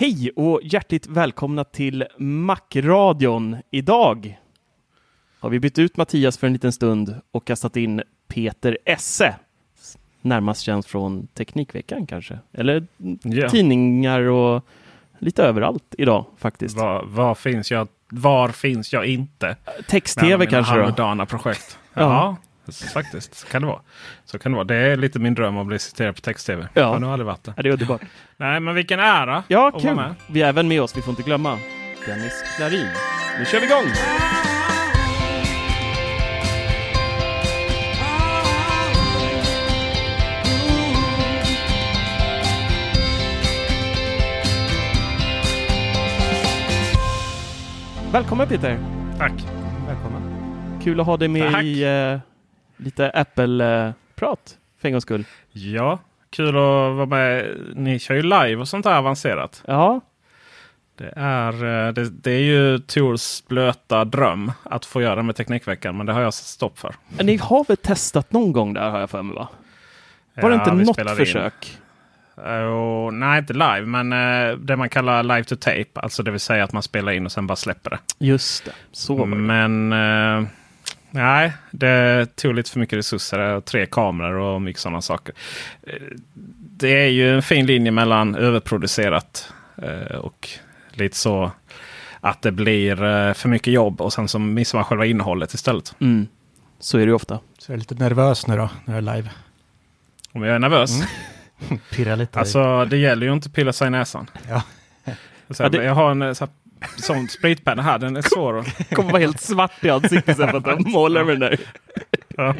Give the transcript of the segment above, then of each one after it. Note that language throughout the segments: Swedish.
Hej och hjärtligt välkomna till Macradion. Idag har vi bytt ut Mattias för en liten stund och kastat in Peter Esse. Närmast känd från Teknikveckan kanske, eller Ja. tidningar och lite överallt idag faktiskt. Var, var, finns jag, var finns jag inte? Text-tv kanske då? Projekt. Ja. Faktiskt. Så kan det vara. Så kan det vara. Det är lite min dröm att bli citerad på text-tv. Ja. Jag har nog aldrig varit det. Ja, det är underbart. Nej, men vilken ära Ja, att vara kul! med. Vi har även med oss, vi får inte glömma, Dennis Klarin. Nu kör vi igång! Välkommen Peter! Tack. Välkommen. Kul att ha dig med Tack. i eh, lite Apple-prat för en gångs skull. Ja, kul att vara med. Ni kör ju live och sånt där avancerat. Ja, Det är, eh, det, det är ju Tors blöta dröm att få göra med Teknikveckan. Men det har jag satt stopp för. men ni har väl testat någon gång där har jag för mig va? Var det Ja, inte något försök? Och, nej, inte live, men eh, det man kallar live to tape. Alltså det vill säga att man spelar in och sen bara släpper det. Just det, så var det. Men eh, nej, det tog lite för mycket resurser. och Tre kameror och mycket sådana saker. Eh, Det är ju en fin linje mellan överproducerat eh, och lite så att det blir eh, för mycket jobb och sen så missar man själva innehållet istället. Mm. Så är det ju ofta. Så jag är lite nervös nu då, när jag är live. Om jag är nervös. Pirra lite. Alltså det gäller ju inte att pilla sig i näsan. Ja. Så Ja, det- Jag har en så här, sån spritpenna här. Den är svår att... kommer vara helt svart i ansiktet sen för att de målar med den där. Ja.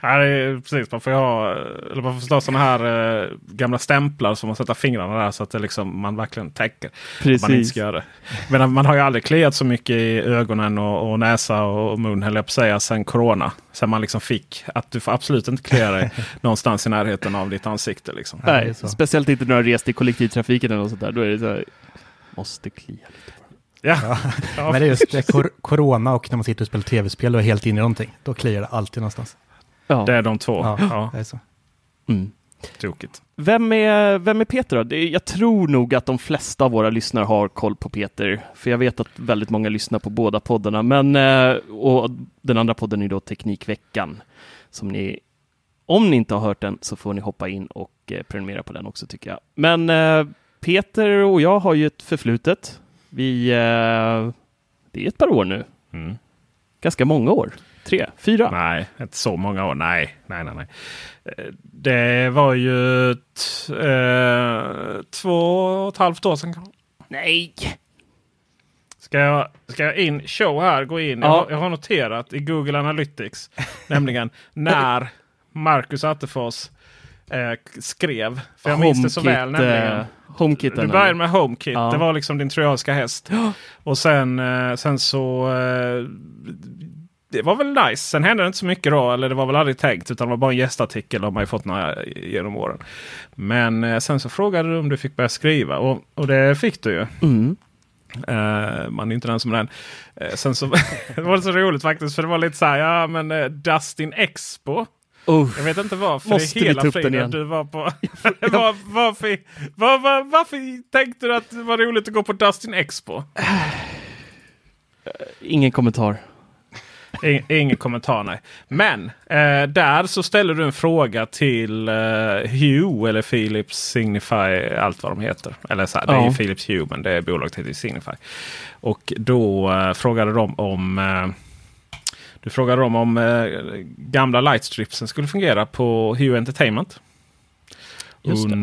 Är precis. Man får ha, eller man får stå sådana här eh, gamla stämplar som man sätter fingrarna där så att det liksom, man verkligen täcker. Om Man inte Precis. ska göra det. Men man har ju aldrig kliat så mycket i ögonen och, och näsa och mun höll jag på att säga sen corona. Sen man liksom fick att du får absolut inte klia dig någonstans i närheten av ditt ansikte. Liksom. Nej, så. speciellt inte när du har rest i kollektivtrafiken eller något sånt där. Då är det så här, måste klia lite. Ja. Ja. Men det är just det, kor corona och när man sitter och spelar tv-spel och är helt inne i någonting. Då kliar det alltid någonstans. Ja. Det är de två. Ja, Ja, det är så. Mm. tokigt. Vem, är, vem är Peter då? Det jag tror nog att de flesta av våra lyssnare har koll på Peter. För jag vet att väldigt många lyssnar på båda poddarna. Men, eh, och den andra podden är då Teknikveckan. Som ni, om ni inte har hört den så får ni hoppa in och eh, prenumerera på den också tycker jag. Men eh, Peter och jag har ju ett förflutet. Vi, eh, det är ett par år nu. Mm. Ganska många år. Tre, fyra. Nej, inte så många år. Nej, nej, nej. nej. Eh, Det var ju eh, två och ett halvt år sedan. Nej! Ska jag, ska jag in show här? Gå in. Jag, Ja. har, jag har noterat i Google Analytics. nämligen när Marcus Attefors eh, skrev. För jag minns det så väl. HomeKit, Nämligen. eh, HomeKiten. Du började med HomeKit. Ja. Det var liksom din trojanska häst. Och sen, eh, sen så eh, det var väl nice. Sen hände det inte så mycket då. Eller det var väl aldrig tänkt. Utan det var bara en gästartikel. Har ju fått några genom åren. Men sen så frågade du om du fick börja skriva. Och, och det fick du ju. Mm. Eh, man är inte den som är den. Eh, sen så det var det så roligt faktiskt. För det var lite så här. Ja men eh, Dustin Expo. Oh. Jag vet inte varför Måste det vi hela friden du var på. var, varför, var, var, varför tänkte du att det var roligt att gå på Dustin Expo? Ingen kommentar. I- Ingen kommentar nej. Men eh, där så ställer du en fråga till eh, Hue eller Philips Signify. Allt vad de heter. Eller så här, det är Ja. Philips Hue men det är bolaget heter Signify. Och då eh, frågade de om eh, du frågade dem om eh, gamla lightstripsen skulle fungera på Hue Entertainment.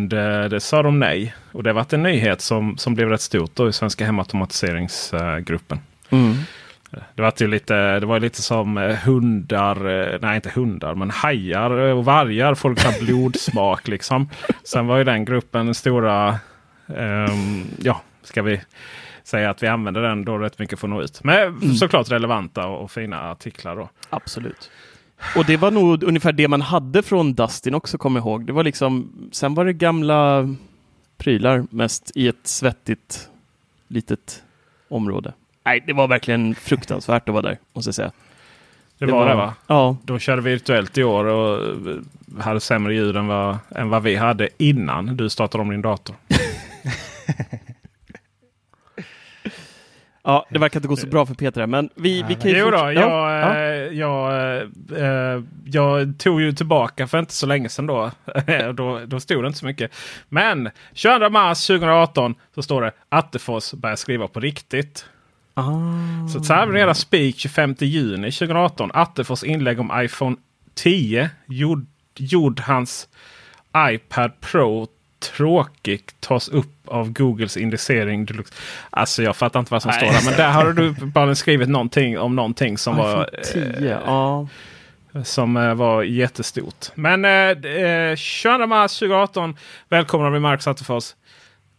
Det. Det sa de nej. Och det var en nyhet som, som blev rätt stort då i Svenska Hemautomatiseringsgruppen. Mm. Det var, ju lite, det var lite som eh, hundar, eh, nej inte hundar, men hajar och vargar. Folk har blodsmak liksom. Sen var ju den gruppen den stora, ehm, ja, ska vi säga att vi använder den då rätt mycket för att nå ut. Men såklart relevanta och, och fina artiklar då. Absolut. Och det var nog ungefär det man hade från Dustin också, kom jag ihåg. Det var liksom, sen var det gamla prylar mest i ett svettigt litet område. Nej, det var verkligen fruktansvärt att vara där, måste jag säga. Det, var, det va? Ja, De körde virtuellt i år och eh, hade sämre ljud än vad, än vad vi hade innan du startade om din dator. ja, det verkar inte gå så bra för Peter här, men vi, vi kan ju Jo då, jag, ja, eh, jag, eh, jag tog ju tillbaka för inte så länge sedan då. då. Då stod det inte så mycket. Men 22 mars 2018 så står det Attefors börjar skriva på riktigt. Ah. Så, är det speak 25 juni 2018. Attefors inlägg om iPhone 10 gjord, gjord hans iPad Pro tråkigt tas upp av Googles indexering. Alltså jag fattar inte vad som Nej. står där. Men där har du bara skrivit någonting om någonting som var, iPhone 10, ja. eh, som eh, var jättestort. Men eh, eh, 22 mars 2018 välkomnar vi Marcus Attefors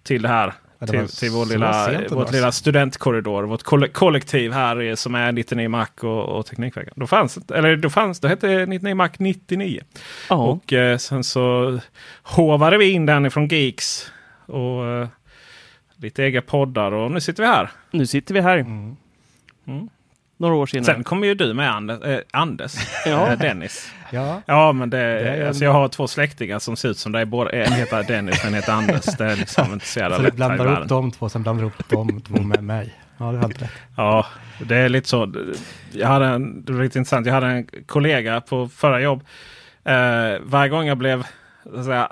till det här. Till, till vår lilla, vårt alltså. lilla studentkorridor. Vårt koll kollektiv här är, som är 99 Mac och, och Teknikveckan. Då fanns, eller då fanns, då hette 99 Mac 99. ja. Och eh, sen så hovade vi in den ifrån Geeks. Och eh, lite egna poddar och nu sitter vi här. Nu sitter vi här. Mm. Några år senare. Sen kommer ju du med Anders, eh, Anders Ja. eh, Dennis. Ja, Ja men det, är alltså jag har två släktingar som ser ut som dig. En heter Dennis och en heter Anders. Det är liksom inte så jävla så du blandar ihop de två, sen blandar ihop de två med mig. Ja, det helt rätt. Ja, det är lite så. Jag hade en, det var lite intressant. Jag hade en kollega på förra jobb. Eh, varje gång jag blev så att säga,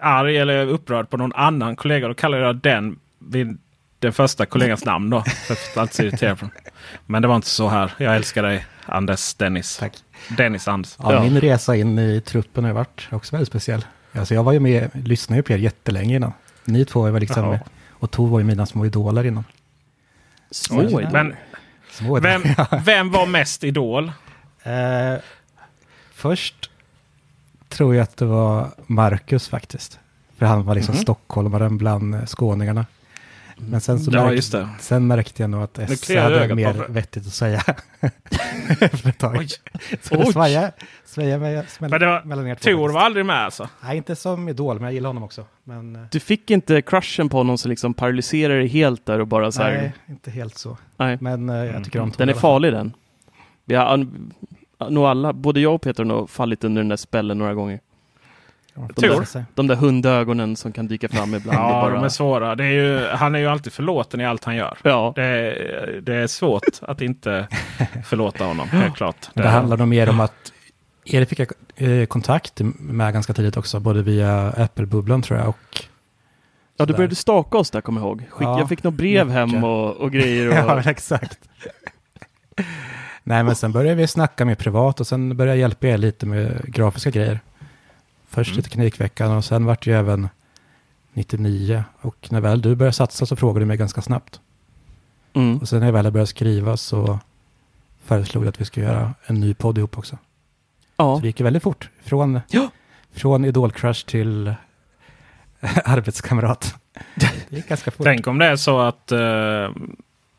arg eller upprörd på någon annan kollega då kallade jag den vid den första kollegans namn. Då, för att alltid så irriterad på. Men det var inte så här. Jag älskar dig Anders Dennis. Tack. Dennis Anders. Ja, Ja. Min resa in i truppen har varit också väldigt speciell. Alltså jag var ju med, lyssnade ju på er jättelänge innan. Ni två var liksom, Jaha. och Tor var ju mina små idoler innan. Små Oj, idoler. Men Små vem, idoler. vem var mest idol? Eh, först tror jag att det var Marcus faktiskt. För han var liksom Mhm. stockholmaren bland eh, skåningarna. Men sen, så Ja, märk- just det. sen märkte jag nog att S hade mer bara för- vettigt att säga. Efter ett tag. Oj. Så det Oj. svaja, svaja med, smäll, var- mellan er två. Tor var aldrig med alltså? Nej, inte som idol, men jag gillar honom också. Men eh, Du fick inte crushen på någon som liksom paralyserar dig helt där och bara så här. nej, inte helt så. Nej. Men eh, jag tycker om Tor. Den är farlig den. Vi har nog alla, både jag och Peter har nog fallit under den där spällen några gånger. Jag säga. De där hundögonen som kan dyka fram ibland. Ja, bara, de är svåra. Det är ju, han är ju alltid förlåten i allt han gör. Ja, Det är, det är svårt att inte förlåta honom, helt klart. Men det handlar nog mer om att Erik fick jag eh, kontakt med ganska tidigt också, både via Apple-bubblan tror jag och... ja du började staka oss där, kommer jag ihåg. Skick, Ja, jag fick något brev mycket. hem och, och grejer. Och, Ja, exakt. Nej, men sen började vi snacka mer privat och sen började jag hjälpa er lite med grafiska grejer. Först i Teknikveckan och sen vart det ju även 99. Och när väl du började satsa så frågade du mig ganska snabbt. mm. Och sen när jag väl började skriva så föreslog jag att vi skulle göra en ny podd ihop också. ja. Så det gick ju väldigt fort. Från, Ja. från idolcrush till arbetskamrat. Det gick ganska fort. Tänk om det är så att eh,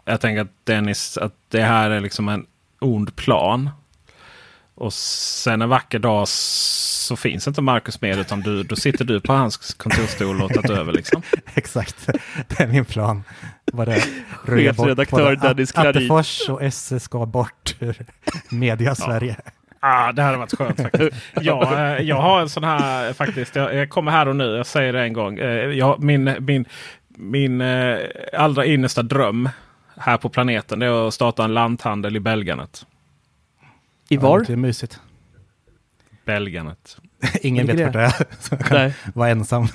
jag tänker att Dennis, att det här är liksom en ond plan. Och sen en vacker dag så finns inte Marcus med utan du, då sitter du på hans kontorsstol och tagit över. Liksom. Exakt, det är min plan. Var det Chefredaktör Dennis Klarin. Attefors och SE ska bort ur media-Sverige. Ah, det hade varit skönt faktiskt. jag, eh, jag har en sån här faktiskt. Jag, jag kommer här och nu. Jag säger det en gång. Eh, Jag, min min, min eh, allra innersta dröm här på planeten det är att starta en lanthandel i Belganet. I var? Det är mysigt. Belganet. Ingen vet vart det är, så jag kan Nej. vara ensam.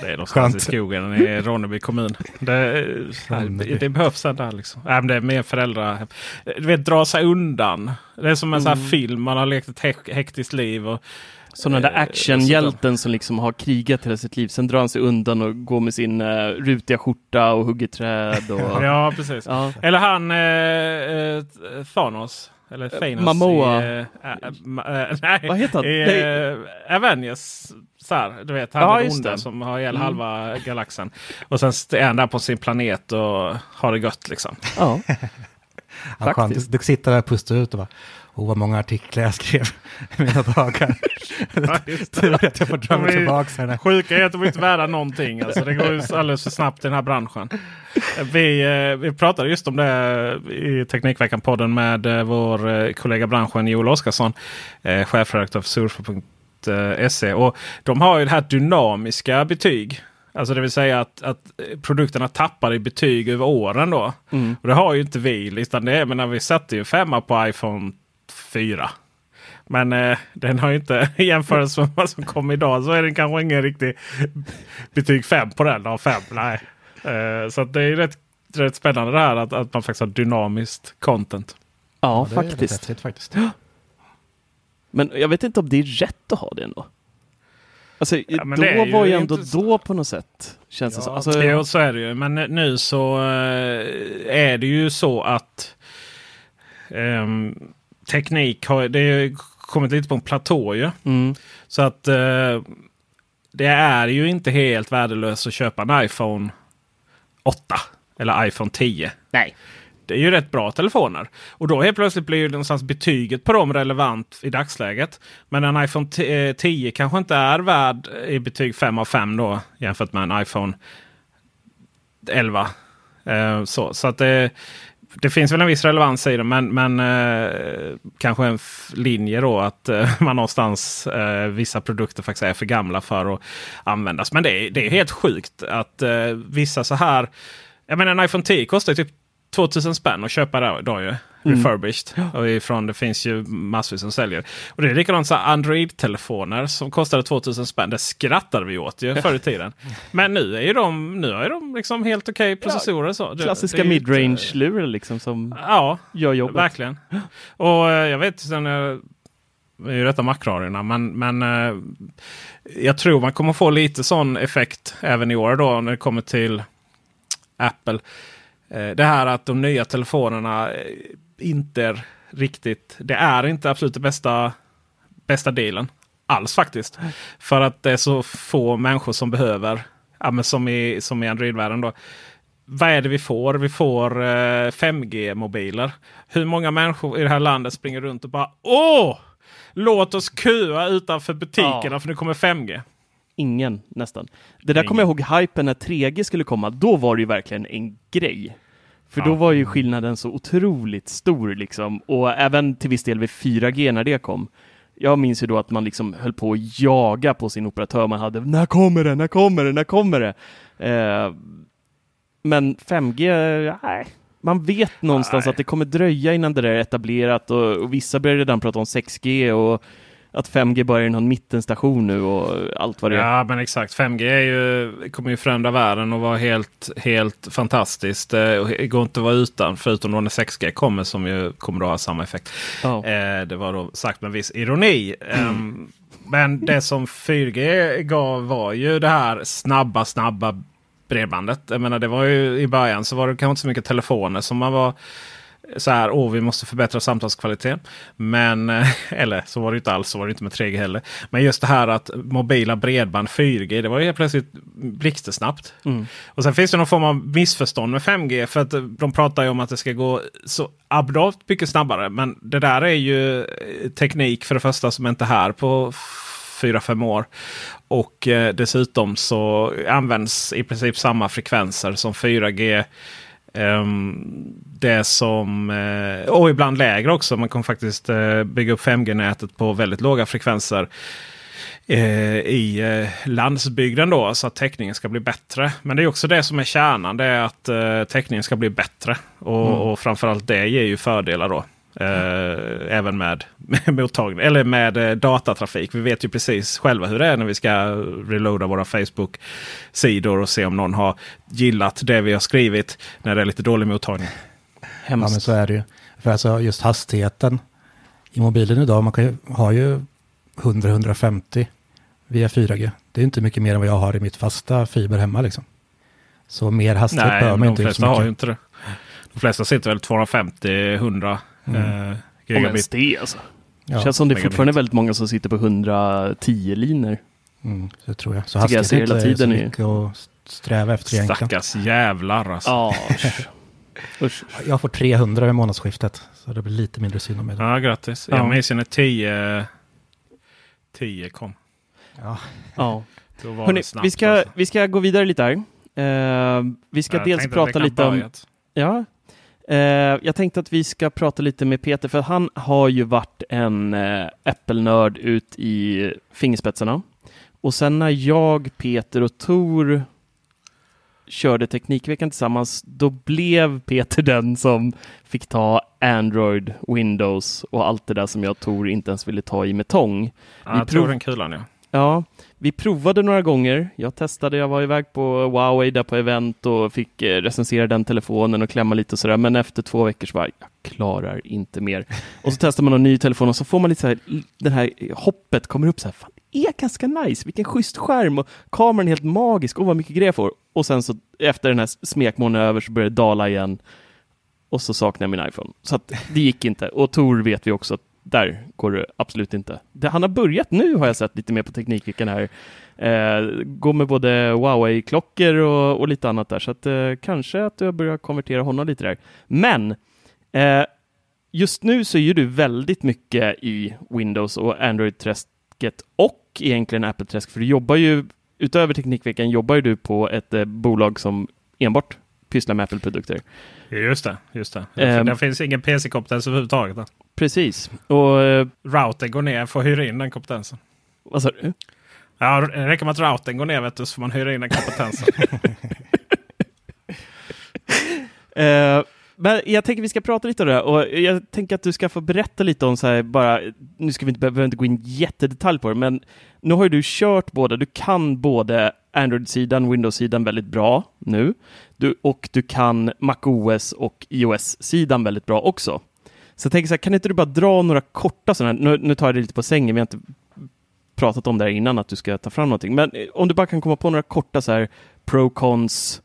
Det är någonstans Skönt. i skogen i Ronneby kommun. Det, Ronneby. det behövs en där liksom. Men det är mer föräldrar. Du vet, dra sig undan. Det är som en sån Mm. här film. Man har lekt ett hek- hektiskt liv. Och, Sådana där Eh, actionhjälten som liksom har krigat hela sitt liv. Sen drar han sig undan och går med sin uh, rutiga skjorta och hugger träd. Och, ja, precis. ja. Eller han eh, eh, Thanos. Eller Thanos. Momoa. I, eh, äh, eh, nej, Vad heter han? I eh, Avengers. Så här, du vet, han Ja, just onda det. som har ihjäl Mm. halva galaxen. Och sen är han där på sin planet och har det gött liksom. ja. Skönt. Faktiskt. Du sitter där och pustar ut och bara, åh vad många artiklar jag skrev i mina dagar. Tur att jag får dra mig tillbaka här. Sjuka är att de inte är värda någonting. Alltså, det går ju alldeles för snabbt i den här branschen. Vi, eh, vi pratade just om det i Teknikveckan-podden med eh, vår eh, kollega branschen Joel Oskarsson. Chefredaktör för surfer.se. Och de har ju det här dynamiska betyg. Alltså det vill säga att, att produkterna tappar i betyg över åren då. Mm. Och det har ju inte vi. Utan det är, men när vi satte ju femma på iPhone 4. Men eh, den har ju inte i jämförelse med vad som kom idag så är den kanske ingen riktig betyg 5 på den. Av 5, nej. Eh, så att det är rätt, rätt spännande det här att, att man faktiskt har dynamiskt content. ja, det är rätt faktiskt. häftigt faktiskt. Men jag vet inte om det är rätt att ha det ändå. Alltså, Ja, då ju var ju ändå då på något sätt. Känns det som. Alltså, Jo, så är det ju. Men nu så eh, är det ju så att ehm, teknik har det kommit lite på en platå ju. mm, Så att eh, det är ju inte helt värdelöst att köpa en iPhone 8 eller iPhone 10. nej. Det är ju rätt bra telefoner. Och då helt plötsligt blir ju någonstans betyget på dem relevant i dagsläget. Men en iPhone t- eh, 10 kanske inte är värd i betyg 5 av 5 då jämfört med en iPhone 11. Eh, så så att det, det finns väl en viss relevans i det. Men, men eh, kanske en linje då att eh, man någonstans eh, vissa produkter faktiskt är för gamla för att användas. Men det är, det är helt sjukt att eh, vissa så här. Jag menar en iPhone 10 kostar ju typ 2000 spänn att köpa då, då ju. Refurbished. Och ifrån, det finns ju massvis som säljer. Och det är likadant så Android-telefoner som kostade 2000 spänn. Det skrattade vi åt ju förr i tiden. Men nu är ju de, nu är de liksom helt okej processorer. Så. Det- Klassiska det midrange-lurar liksom som Ja, gör jobbet. verkligen. Och eh, jag vet sen jag är ju detta makrarierna. Men, men eh, jag tror man kommer få lite sån effekt även i år då när det kommer till Apple. Eh, Det här att de nya telefonerna eh, inte riktigt. Det är inte absolut det bästa, bästa dealen. Alls faktiskt. För att det är så få människor som behöver. Ja, men som i, som i Android-världen då. Vad är det vi får? Vi får eh, 5G-mobiler. Hur många människor i det här landet springer runt och bara Åh! Låt oss köa utanför butikerna Ja. för nu kommer 5G. Ingen nästan. Det där kommer jag ihåg hypen när 3G skulle komma. Då var det ju verkligen en grej. För då Ja. var ju skillnaden så otroligt stor liksom. Och även till viss del vid 4G när det kom. Jag minns ju då att man liksom höll på att jaga på sin operatör man hade. När kommer det? När kommer det? När kommer det? Eh, men 5G, nej. Man vet någonstans Nej. att det kommer dröja innan det där är etablerat och, och vissa börjar redan prata om 6G och att 5G bara är någon mittenstation nu och allt vad det är. Ja men exakt. 5G är ju, kommer ju förändra världen och vara helt, helt fantastiskt. Eh, Det går inte att vara utan. Förutom då när 6G kommer som ju kommer att ha samma effekt. Eh, det var då sagt med viss ironi. Ehm, men det som 4G gav var ju det här snabba, snabba bredbandet. Jag menar, det var ju i början så var det kanske inte så mycket telefoner som man var så här, åh vi måste förbättra samtalskvaliteten. Men, eh, eller så var det inte alls, så var det inte med 3G heller. Men just det här att mobila bredband 4G, det var ju helt plötsligt blixtsnabbt. Mm. Och sen finns det någon form av missförstånd med 5G. För att de pratar ju om att det ska gå så abnormt mycket snabbare. Men det där är ju teknik för det första som inte är här på 4-5 år. Och eh, dessutom så används i princip samma frekvenser som 4G. Um, det som, uh, och ibland lägre också. Man kan faktiskt uh, bygga upp 5G-nätet på väldigt låga frekvenser uh, i landsbygden då. Så att täckningen ska bli bättre. Men det är också det som är kärnan. Det är att täckningen ska bli bättre. Och, mm. och framförallt det ger ju fördelar då. Eh, även med, med mottagning eller med eh, datatrafik. Vi vet ju precis själva hur det är när vi ska reloada våra Facebook-sidor och se om någon har gillat det vi har skrivit när det är lite dålig mottagning. Hemskt. Ja men så är det ju. För alltså just hastigheten i mobilen idag, man kan ju, har ju 100-150 via 4G. Det är inte mycket mer än vad jag har i mitt fasta fiber hemma liksom. Så mer hastighet behöver man inte. De flesta har ju inte det. De flesta sitter väl 250-100 Mm. Eh, Om ens det alltså. Ja, känns som det är fortfarande väldigt många som sitter på 110 linor. Mm, det tror jag. Så hastighet är hela tiden är så mycket att sträva efter egentligen. Stackars jävlar alltså. Ja, usch. Jag får 300 i månadsskiftet. Så det blir lite mindre synd om mig. Ja, grattis. Ja. Jag minns när 10, 10 kom. Ja. ja. Hörrni, vi, ska, alltså. vi ska gå vidare lite här. Uh, vi ska jag dels prata lite om... Ja, jag tänkte att vi ska prata lite med Peter, för han har ju varit en eh, Apple-nörd ut i fingerspetsarna. Och sen när jag, Peter och Tor körde Teknikveckan tillsammans, då blev Peter den som fick ta Android, Windows och allt det där som jag Tor inte ens ville ta i med tång. Ja, tror den kulan ja. Ja, vi provade några gånger. Jag testade, jag var iväg på Huawei där på event och fick eh, recensera den telefonen och klämma lite och sådär. Men efter två veckor så bara, jag klarar inte mer. Och så testar man en ny telefon och så får man lite så här, det här hoppet kommer upp så här, fan, det är ganska nice, vilken schysst skärm och kameran är helt magisk, och vad mycket grejer jag får. Och sen så efter den här smekmånaden över så börjar det dala igen. Och så saknar jag min iPhone. Så att det gick inte. Och Tor vet vi också att där går det absolut inte. Det, han har börjat nu har jag sett lite mer på Teknikveckan här. Eh, går med både Huawei-klockor och, och, lite annat där, så att, eh, kanske att du börjar konvertera honom lite där. Men eh, just nu så är ju du väldigt mycket i Windows och Android-träsket och egentligen Apple-träsk, för du jobbar ju utöver Teknikveckan jobbar ju du på ett eh, bolag som enbart pysslar med Apple-produkter. Just det, just det. Um, det finns ingen PC-kompetens överhuvudtaget. Då. Precis. Och, uh, routern går ner för att hyra in den kompetensen. Vad sa du? Ja, det räcker med att routern går ner vet du, så får man hyra in den kompetensen. uh, men jag tänker vi ska prata lite om det och jag tänker att du ska få berätta lite om så här bara, nu ska vi inte behöva inte gå in jättedetalj på det, men nu har ju du kört båda, du kan både Android-sidan, Windows-sidan väldigt bra nu du, och du kan MacOS och iOS-sidan väldigt bra också. Så jag tänker så här, kan inte du bara dra några korta sådana här, nu, nu tar jag det lite på sängen, vi har inte pratat om det här innan, att du ska ta fram någonting, men eh, om du bara kan komma på några korta så här pro-cons,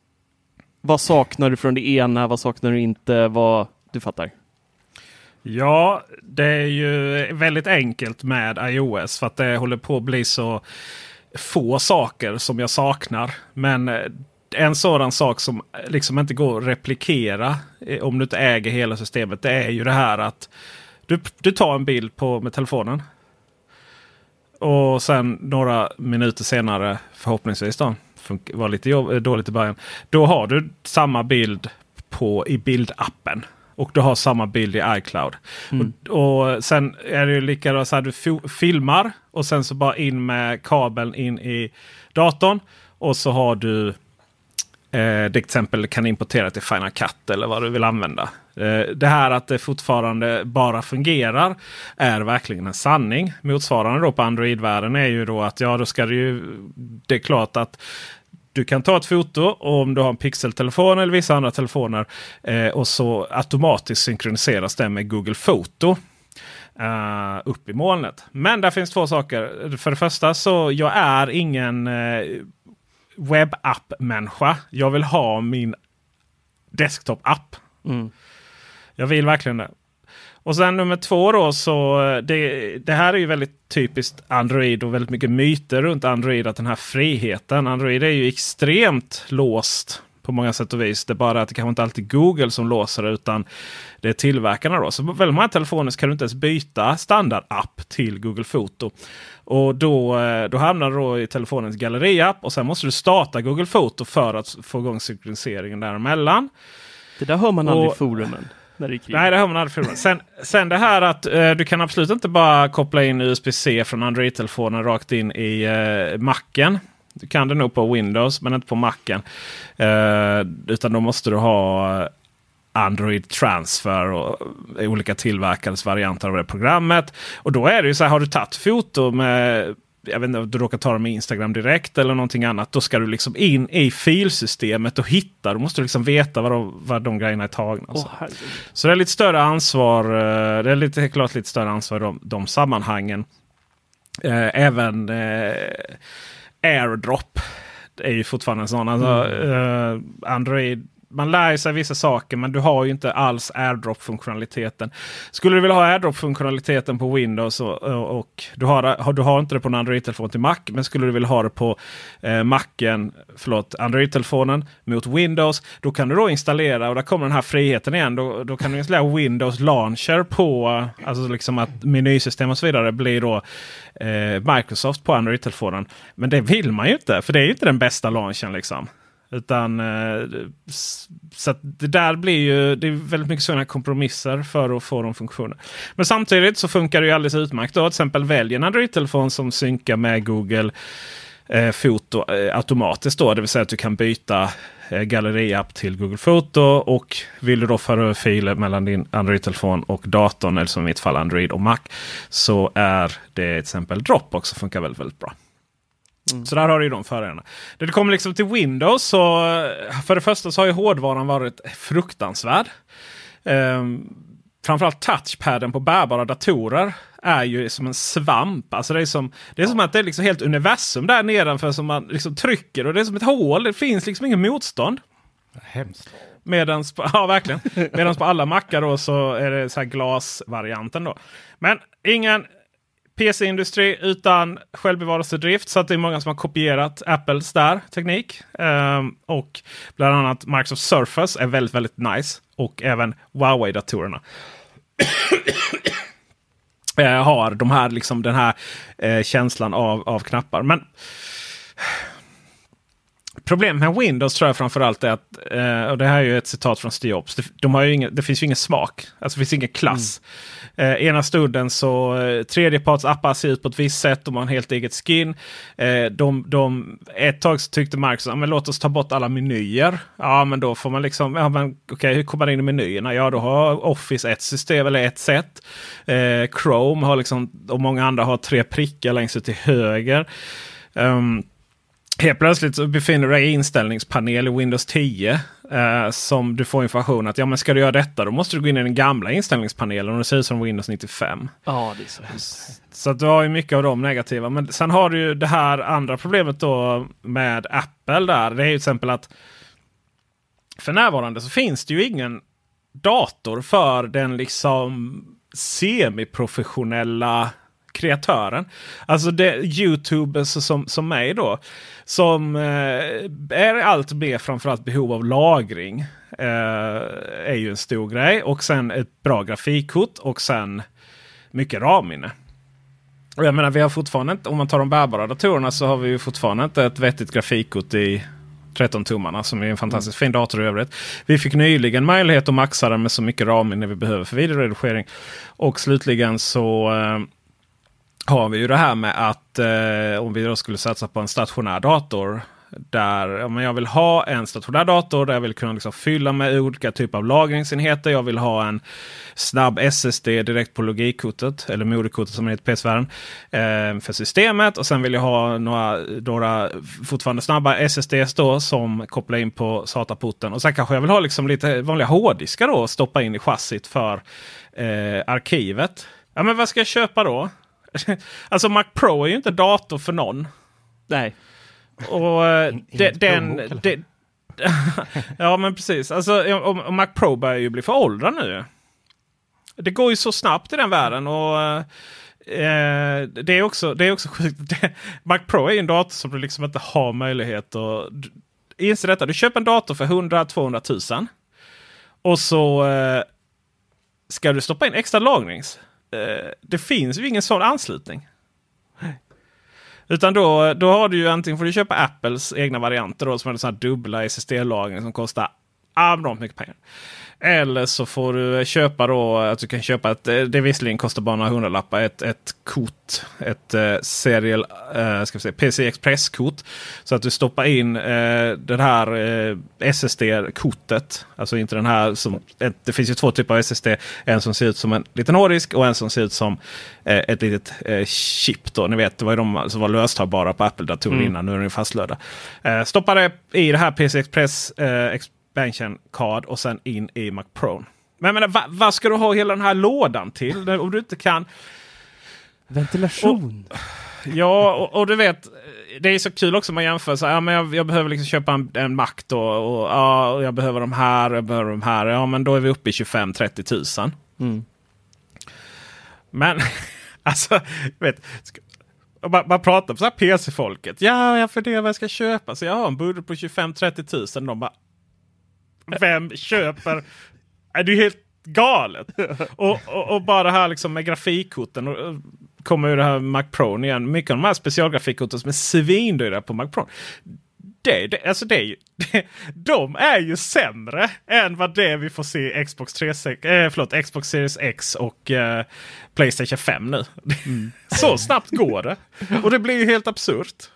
vad saknar du från det ena, vad saknar du inte, vad du fattar? Ja, det är ju väldigt enkelt med iOS för att det håller på att bli så få saker som jag saknar. Men eh, en sådan sak som eh, liksom inte går att replikera eh, om du inte äger hela systemet. Det är ju det här att du, du tar en bild på, med telefonen. Och sen några minuter senare förhoppningsvis då. Var lite jobb, dåligt i början. Då har du samma bild på, i bildappen. Och du har samma bild i iCloud. Mm. Och, och, sen är det likadant så här du filmar och sen så bara in med kabeln in i datorn. Och så har du eh, till exempel kan importera till Final Cut eller vad du vill använda. Eh, det här att det fortfarande bara fungerar är verkligen en sanning. Motsvarande då på Android-världen är ju då att ja, då ska det ju. Det är klart att du kan ta ett foto om du har en pixeltelefon eller vissa andra telefoner. Eh, och så automatiskt synkroniseras det med Google Foto. Uh, upp i molnet. Men där finns två saker. För det första så jag är ingen uh, webbapp-människa. Jag vill ha min desktop-app. Mm. Jag vill verkligen det. Och sen nummer två då så det, det här är ju väldigt typiskt Android och väldigt mycket myter runt Android. Att den här friheten. Android är ju extremt låst på många sätt och vis. Det är bara att det kanske inte alltid är Google som låser det utan det är tillverkarna. Då. Så på väldigt många telefoner så kan du inte ens byta standardapp till Google Foto. Och då, eh, då hamnar du då i telefonens galleriapp och sen måste du starta Google Foto för att få igång synkroniseringen däremellan. Det där hör man aldrig i Och- forumen. När det är krig. Nej, det hör man aldrig filmen. Sen, sen det här att eh, du kan absolut inte bara koppla in USB-C från Android-telefonen rakt in i eh, Macen. Du kan det nog på Windows men inte på Macen. Eh, utan då måste du ha eh, Android Transfer och eh, olika tillverkares varianter av det programmet. Och då är det ju så här, har du tagit foto med jag vet inte om du råkar ta dem med Instagram direkt eller någonting annat. Då ska du liksom in i filsystemet och hitta. Då måste du liksom veta vad de, vad de grejerna är tagna. Åh, så. det är lite större ansvar. eh, Det är lite, klart lite större ansvar i de, de sammanhangen. Eh, Även eh, AirDrop är ju fortfarande en sån. Alltså, eh, Android, man lär sig vissa saker men du har ju inte alls AirDrop-funktionaliteten. Skulle du vilja ha AirDrop-funktionaliteten på Windows och, och, och du, har, du har inte det på en Android-telefon till Mac. Men skulle du vilja ha det på eh, Macen, förlåt, Android-telefonen mot Windows. Då kan du då installera och där kommer den här friheten igen. Då, då kan du installera Windows Launcher på alltså liksom att menysystem och så vidare blir då eh, Microsoft på Android-telefonen. Men det vill man ju inte för det är ju inte den bästa launchen liksom. Utan eh, så att det där blir ju det är väldigt mycket sådana kompromisser för att få de funktionerna. Men samtidigt så funkar det ju alldeles utmärkt. Då. Till exempel välj en Android-telefon som synkar med Google eh, Foto eh, automatiskt. Då, det vill säga att du kan byta eh, galleriapp till Google Foto. Och vill du då föra över filer mellan din Android-telefon och datorn, eller som i mitt fall Android och Mac. Så är det till exempel Dropbox som funkar väldigt, väldigt bra. Så där har du ju de fördelarna. När det kommer liksom till Windows så för det första så har ju hårdvaran varit fruktansvärd. Ehm, framförallt touchpaden på bärbara datorer är ju som en svamp. Alltså det, är som, det är som att det är liksom helt universum där nedanför som man liksom trycker och det är som ett hål. Det finns liksom ingen motstånd. Hemskt. Medans på, ja, verkligen. Medans på alla mackar då så är det så här glasvarianten. Då. Men ingen PC-industri utan självbevarelsedrift. Så att det är många som har kopierat Apples där teknik. Um, och bland annat Microsoft Surface är väldigt, väldigt nice. Och även Huawei-datorerna. Eh, har de här, liksom, den här eh, känslan av, av knappar. Men Problemet med Windows tror jag framförallt är att, eh, och det här är ju ett citat från Steve Jobs, de har ju ingen, det finns ju ingen smak. Alltså det finns ingen klass. Eh, ena stunden så eh, tredjepartsappar ser ut på ett visst sätt, de har en helt eget skin. Eh, de, de, ett tag så tyckte ja, men låt oss ta bort alla menyer. Ja men då får man liksom, ja men okej hur kommer man in i menyerna? Ja då har Office ett system eller ett sätt. Chrome har liksom, och många andra har tre prickar längst ut till höger. Ehm, Helt plötsligt så befinner du dig i inställningspanel i Windows 10. Eh, som du får information att ja, men ska du göra detta då måste du gå in i den gamla inställningspanelen och det ser ut som Windows 95. Ja, det är så hemskt. Så att du har ju mycket av de negativa. Men sen har du ju det här andra problemet då med Apple där. Det är ju till exempel att för närvarande så finns det ju ingen dator för den liksom semiprofessionella kreatören. Alltså det Youtubers alltså som, som mig då. Som eh, är allt mer framförallt behov av lagring. Eh, är ju en stor grej. Och sen ett bra grafikkort och sen mycket RAM-minne. Och jag menar vi har fortfarande inte, om man tar de bärbara datorerna så har vi ju fortfarande inte ett vettigt grafikkort i 13-tummarna som är en fantastiskt fin dator i övrigt. Vi fick nyligen möjlighet att maxa den med så mycket RAM-minne vi behöver för videoredigering. Och slutligen så eh, har vi ju det här med att eh, om vi då skulle satsa på en stationär dator. Där ja, men jag vill ha en stationär dator där jag vill kunna liksom fylla med olika typer av lagringsenheter. Jag vill ha en snabb SSD direkt på logikkortet eller moderkortet som är i PC-världen. Eh, för systemet. Och sen vill jag ha några, några fortfarande snabba SSDs då som kopplar in på SATA-porten. Och sen kanske jag vill ha liksom lite vanliga hårddiskar då stoppa in i chassit för eh, arkivet. Ja men vad ska jag köpa då? alltså Mac Pro är ju inte dator för någon. Nej. Och eh, de, den... Det, ja men precis. Alltså, om, om Mac Pro börjar ju bli föråldrad nu. det går ju så snabbt i den världen. och eh, det, är också, det är också sjukt. Mac Pro är ju en dator som du liksom inte har möjlighet att... Inse detta, du köper en dator för 100-200 000. Och så eh, ska du stoppa in extra lagrings. Eh, det finns ju ingen sån anslutning. Utan då, då har du ju antingen får du köpa Apples egna varianter då, som är så här dubbla SSD-lagring som kostar abnormt mycket pengar. Eller så får du köpa då att du kan köpa ett, det visserligen kostar bara några hundralappar, ett, ett kort. Ett uh, serial, uh, ska vi säga, PC Express-kort. Så att du stoppar in uh, det här uh, SSD-kortet. Alltså inte den här som, ett, det finns ju två typer av SSD. En som ser ut som en liten hårddisk och en som ser ut som ett litet chip. Då. Ni vet, det var ju de som var löstagbara på Apple-datorer mm. innan. Nu är de fastlöda. Stoppa det i det här PC Express expansion card och sen in i Mac Pro. Men jag menar, vad, vad ska du ha hela den här lådan till? Om du inte kan... Ventilation. Och, ja, och, och, du vet, det är så kul också om man jämför. Så, ja, men jag, jag behöver liksom köpa en, en Mac då. Och, ja, och jag behöver de här och jag behöver de här. Ja, men då är vi uppe i 25-30 tusen. Mm. Men alltså, vet, man, man pratar här PC-folket. Ja, jag funderar vad jag ska köpa. Så jag har en budget på 25-30 tusen. De bara, vem köper? Är du helt galet? och, och, och, bara här liksom med grafikkorten. Och, kommer ju det här Mac Pro igen. Mycket av de här specialgrafikkorten som är svindyra på Mac Pro. Det, det, alltså det är ju, det, de är ju sämre än vad det vi får se i Xbox, 3, eh, förlåt, Xbox Series X och eh, Playstation 5 nu. Mm. Så snabbt går det. Och det blir ju helt absurt.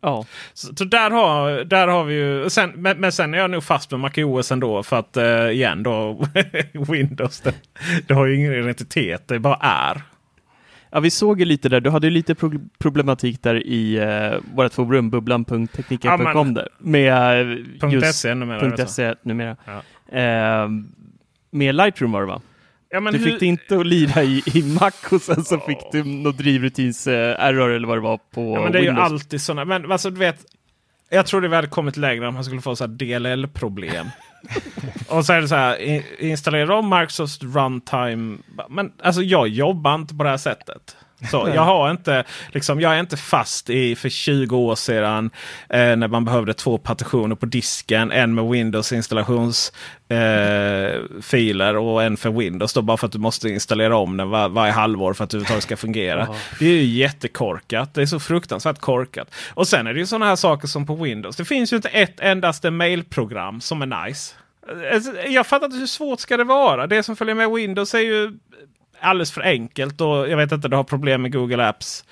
Ja. Så, så, där, har, där har vi ju. Sen, men, men sen är jag nog fast med MacOS ändå. För att uh, igen då Windows. Det, det, har ju ingen identitet. Det bara är. Ja, vi såg ju lite där. Du hade ju lite pro problematik där i uh, vårt forum, bubblan.teknika.com. Ja, med uh, just .se numera. .se numera. Ja. Uh, med Lightroom var det va? Ja, du hur... fick det inte att lira i, i Mac och sen så oh. fick du något drivrutins uh, error eller vad det var på ja, men Det är Windows. ju alltid sådana. Men alltså du vet. Jag trodde vi hade kommit längre om man skulle få så DLL-problem. och så är det så här. Installera om Microsoft Runtime. Men alltså jag jobbar inte på det här sättet. Så jag, har inte, liksom, jag är inte fast i för 20 år sedan eh, när man behövde två partitioner på disken. En med Windows installationsfiler eh, och en för Windows. Då, bara för att du måste installera om den var, varje halvår för att det överhuvudtaget ska fungera. Oh. Det är ju jättekorkat. Det är så fruktansvärt korkat. Och sen är det ju sådana här saker som på Windows. Det finns ju inte ett endaste mailprogram som är nice. Alltså, jag fattar inte hur svårt ska det vara. Det som följer med Windows är ju alldeles för enkelt. Och jag vet inte, det har problem med Google Apps.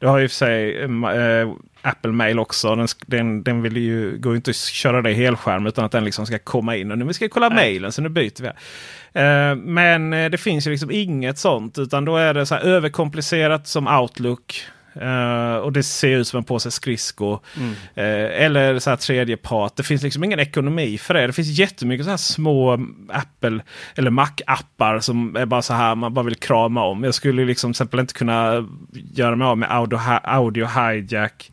Det har ju för sig äh, Apple Mail också. Den, den, den vill ju, går inte att köra det i helskärm utan att den liksom ska komma in. Och nu ska vi kolla Nej. mailen så nu byter vi. Uh, men det finns ju liksom inget sånt. Utan då är det så överkomplicerat som Outlook. Uh, och det ser ut som en påse skridskor. Mm. Uh, eller så här tredje part. Det finns liksom ingen ekonomi för det. Det finns jättemycket så här små Apple eller Mac-appar som är bara så här man bara vill krama om. Jag skulle liksom till exempel inte kunna göra mig av med Audio, audio Hijack.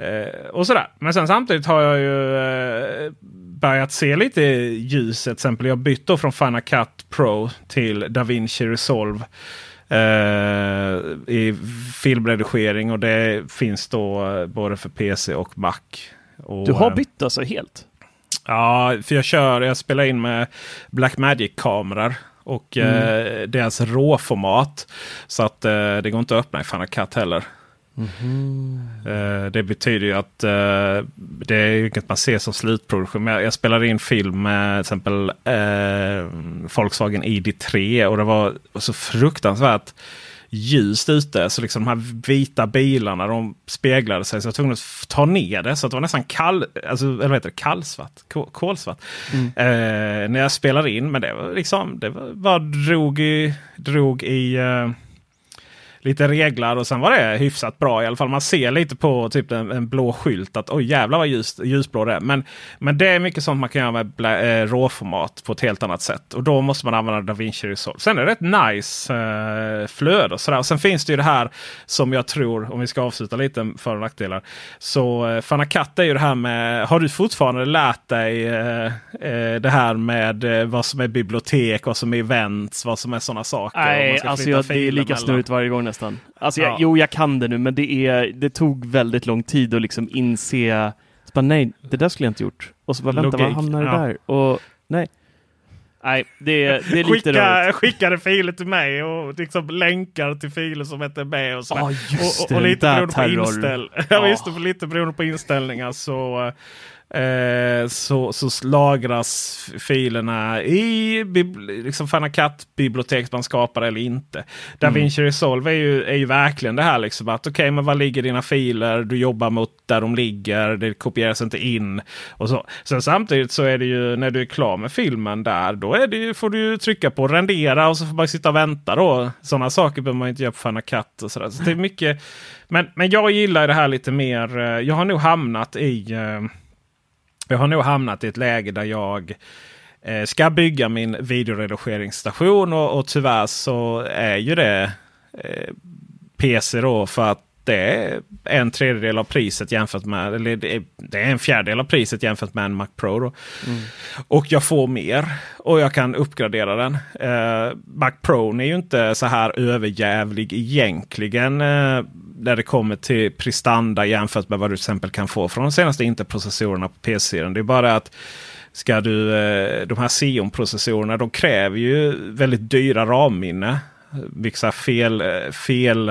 Uh, och sådär. Men sen samtidigt har jag ju börjat se lite ljus. Till exempel jag bytte från Final Cut Pro till DaVinci Resolve. Uh, i filmredigering och det finns då uh, både för PC och Mac. Och, du har bytt alltså helt? Ja, för jag kör, jag spelar in med Blackmagic-kameror. Och mm. deras råformat. Så att det går inte att öppna i Final Cut heller. Mm. det betyder ju att uh, det är inget man ser som slutproduktion. Jag, jag spelade in film med till exempel uh, Volkswagen ID3 och det var så fruktansvärt ljust ute. Så liksom de här vita bilarna de speglade sig. Så jag var tvungen att ta ner det. Så att det var nästan kall, alltså, eller vad heter det? kallsvart. Kolsvart. Mm. Eh, när jag spelade in. Men det var liksom, det var, bara drog i, drog i lite reglar och sen var det hyfsat bra i alla fall. Man ser lite på typ en, en blå skylt att oj jävlar vad ljus, ljusblå det är. Men, men det är mycket sånt man kan göra med blä, eh, råformat på ett helt annat sätt. Och då måste man använda DaVinci Resolve. Sen är det ett nice eh, flöde och sådär. Och sen finns det ju det här som jag tror, om vi ska avsluta lite för och nackdelar. Så eh, Fanacat är ju det här med, har du fortfarande lärt dig eh, eh, det här med eh, vad som är bibliotek, vad som är events, vad som är sådana saker? Nej, alltså jag, det är lika snurrigt varje gång nästan. Alltså jag, ja. Jo, jag kan det nu, men det, är, det tog väldigt lång tid att liksom inse. Så bara, nej, det där skulle jag inte gjort. Och så bara, vänta, Logik. vad hamnar det ja. där? Och nej. Nej, det är, det är lite Skicka, rörigt. Skickade filer till mig och liksom länkar till filer som inte är med. Och, sådär. Oh, och, och, och lite beroende på inställ... ja, oh. just det, lite beroende på inställningar så Eh, så, så lagras filerna i liksom Fanacat-bibliotek man skapar eller inte. DaVinci mm. Resolve är ju, är ju verkligen det här liksom att okej, okay, men var ligger dina filer? Du jobbar mot där de ligger. Det kopieras inte in. och så. Sen samtidigt så är det ju när du är klar med filmen där. Då är det ju, får du trycka på rendera och så får man sitta och vänta då. Sådana saker behöver man inte göra på Fanacat och sådär. Så det är mycket. Men, men jag gillar det här lite mer. Eh, jag har nog hamnat i eh, jag har nog hamnat i ett läge där jag eh, ska bygga min videoredigeringsstation och, och tyvärr så är ju det eh, PC då för att det är en tredjedel av priset jämfört med, eller det är, en fjärdedel av priset jämfört med en Mac Pro. Mm. Och jag får mer och jag kan uppgradera den. Uh, Mac Pro är ju inte så här överjävlig egentligen. Uh, när det kommer till prestanda jämfört med vad du till exempel kan få från de senaste Intel-processorerna på PC-serien. Det är bara att ska du, uh, de här Xeon-processorerna de kräver ju väldigt dyra RAM-minne vissa fel, fel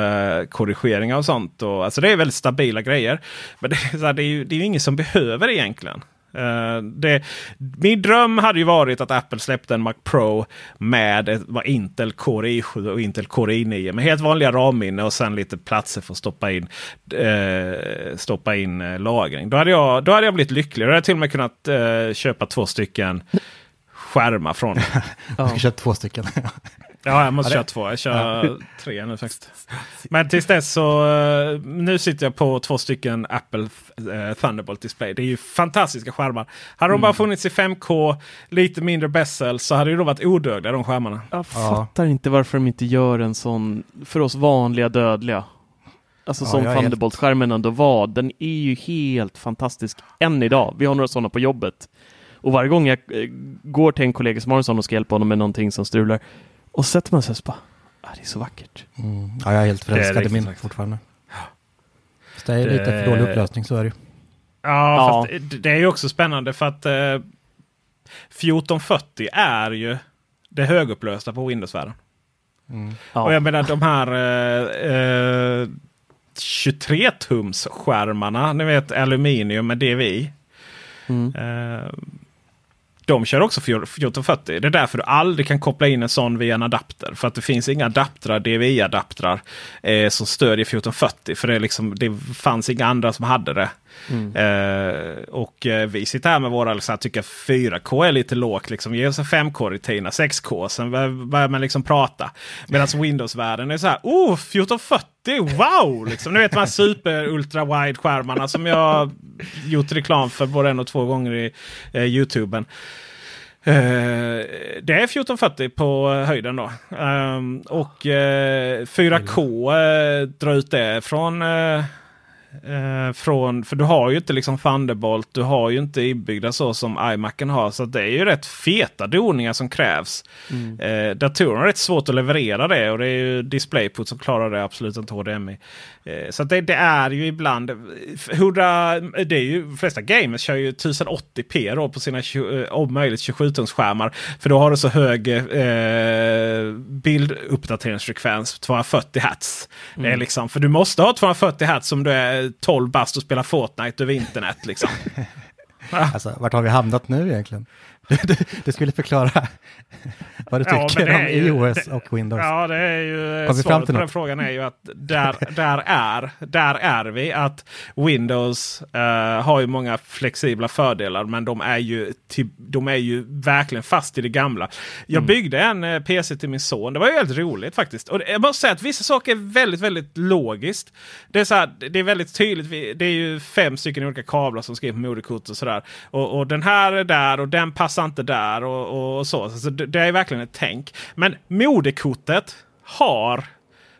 korrigeringar och sånt. Och, alltså det är väldigt stabila grejer. Men det är, här, det är ju det är ingen som behöver egentligen. Uh, det, min dröm hade ju varit att Apple släppte en Mac Pro med ett, Intel Core i7 och Intel Core i9 med helt vanliga RAM-minne och sen lite platser för att stoppa in, uh, stoppa in uh, lagring. Då hade, jag, då hade jag blivit lycklig. Då hade jag till och med kunnat köpa två stycken skärmar från. Du ska köpa två stycken. Ja, jag måste ja, köra två. Jag kör ja. tre nu faktiskt. Men tills dess så uh, nu sitter jag på två stycken Apple uh, Thunderbolt display. Det är ju fantastiska skärmar. Hade mm. de bara funnits i 5K, lite mindre bezel så hade det då varit odödliga de skärmarna. Jag fattar inte varför de inte gör en sån för oss vanliga dödliga. Alltså ja, som Thunderbolt-skärmen ändå var. Den är ju helt fantastisk än idag. Vi har några sådana på jobbet. Och varje gång jag eh, går till en kollega som har en sån och ska hjälpa honom med någonting som strular och så sätter man sig och bara, ah, det är så vackert. Mm. Ja, jag är helt förälskad i min sagt. fortfarande. Så det är det... lite för dålig upplösning, så är det Ja, ja. Fast det är ju också spännande för att eh, 1440 är ju det högupplösta på Windows-världen. Mm. Ja. Och jag menar de här eh, eh, 23 tums skärmarna, ni vet aluminium med DVI. Mm. De kör också 1440. Det är därför du aldrig kan koppla in en sån via en adapter. För att det finns inga adaptrar, DVI-adaptrar eh, som stödjer 1440. För det, liksom, det fanns inga andra som hade det. Mm. Eh, och eh, vi sitter här med våra, liksom, tycker 4K är lite lågt. Liksom. Ge oss en 5K rutina 6K. Sen börjar man liksom prata. Medan Windows-världen är så här, oh 1440, wow! Liksom. Ni vet de här super ultra wide skärmarna som jag gjort reklam för både en och två gånger i eh, Youtuben. Uh, det är 1440 på höjden då. Um, och uh, 4K uh, drar ut det från eh, Eh, från, för du har ju inte liksom Thunderbolt, du har ju inte inbyggda så som iMacen har. Så det är ju rätt feta doningar som krävs. Mm. Eh, datorerna är rätt svårt att leverera det och det är ju DisplayPut som klarar det, absolut inte HDMI. Eh, så det, det, är ju ibland... 100, det är ju, de flesta gamers kör ju 1080p då på sina eh, om möjligt 27-tumsskärmar. För då har du så hög eh, bilduppdateringsfrekvens, 240 Hz. Mm. Det är mm. liksom, för du måste ha 240 Hz om du är 12 bast och spelar Fortnite över internet. Liksom. alltså, vart har vi hamnat nu egentligen? Det, det, skulle förklara vad du tycker det om ju- iOS och Windows. Ja, det är ju svaret till på den frågan är ju att där, där, är, där är vi. Att Windows eh, har ju många flexibla fördelar men de är ju, typ, de är ju verkligen fast i det gamla. Jag Mm. byggde en eh, PC till min son. Det var ju helt roligt faktiskt. Och det- jag måste säga att vissa saker är väldigt, väldigt logiskt. Det är, så här, det är väldigt tydligt. Det är ju fem stycken olika kablar som skriver på moderkort och sådär. Och, och den här är där och den passar inte där och, och så. så det, det är verkligen ett tänk. Men moderkortet har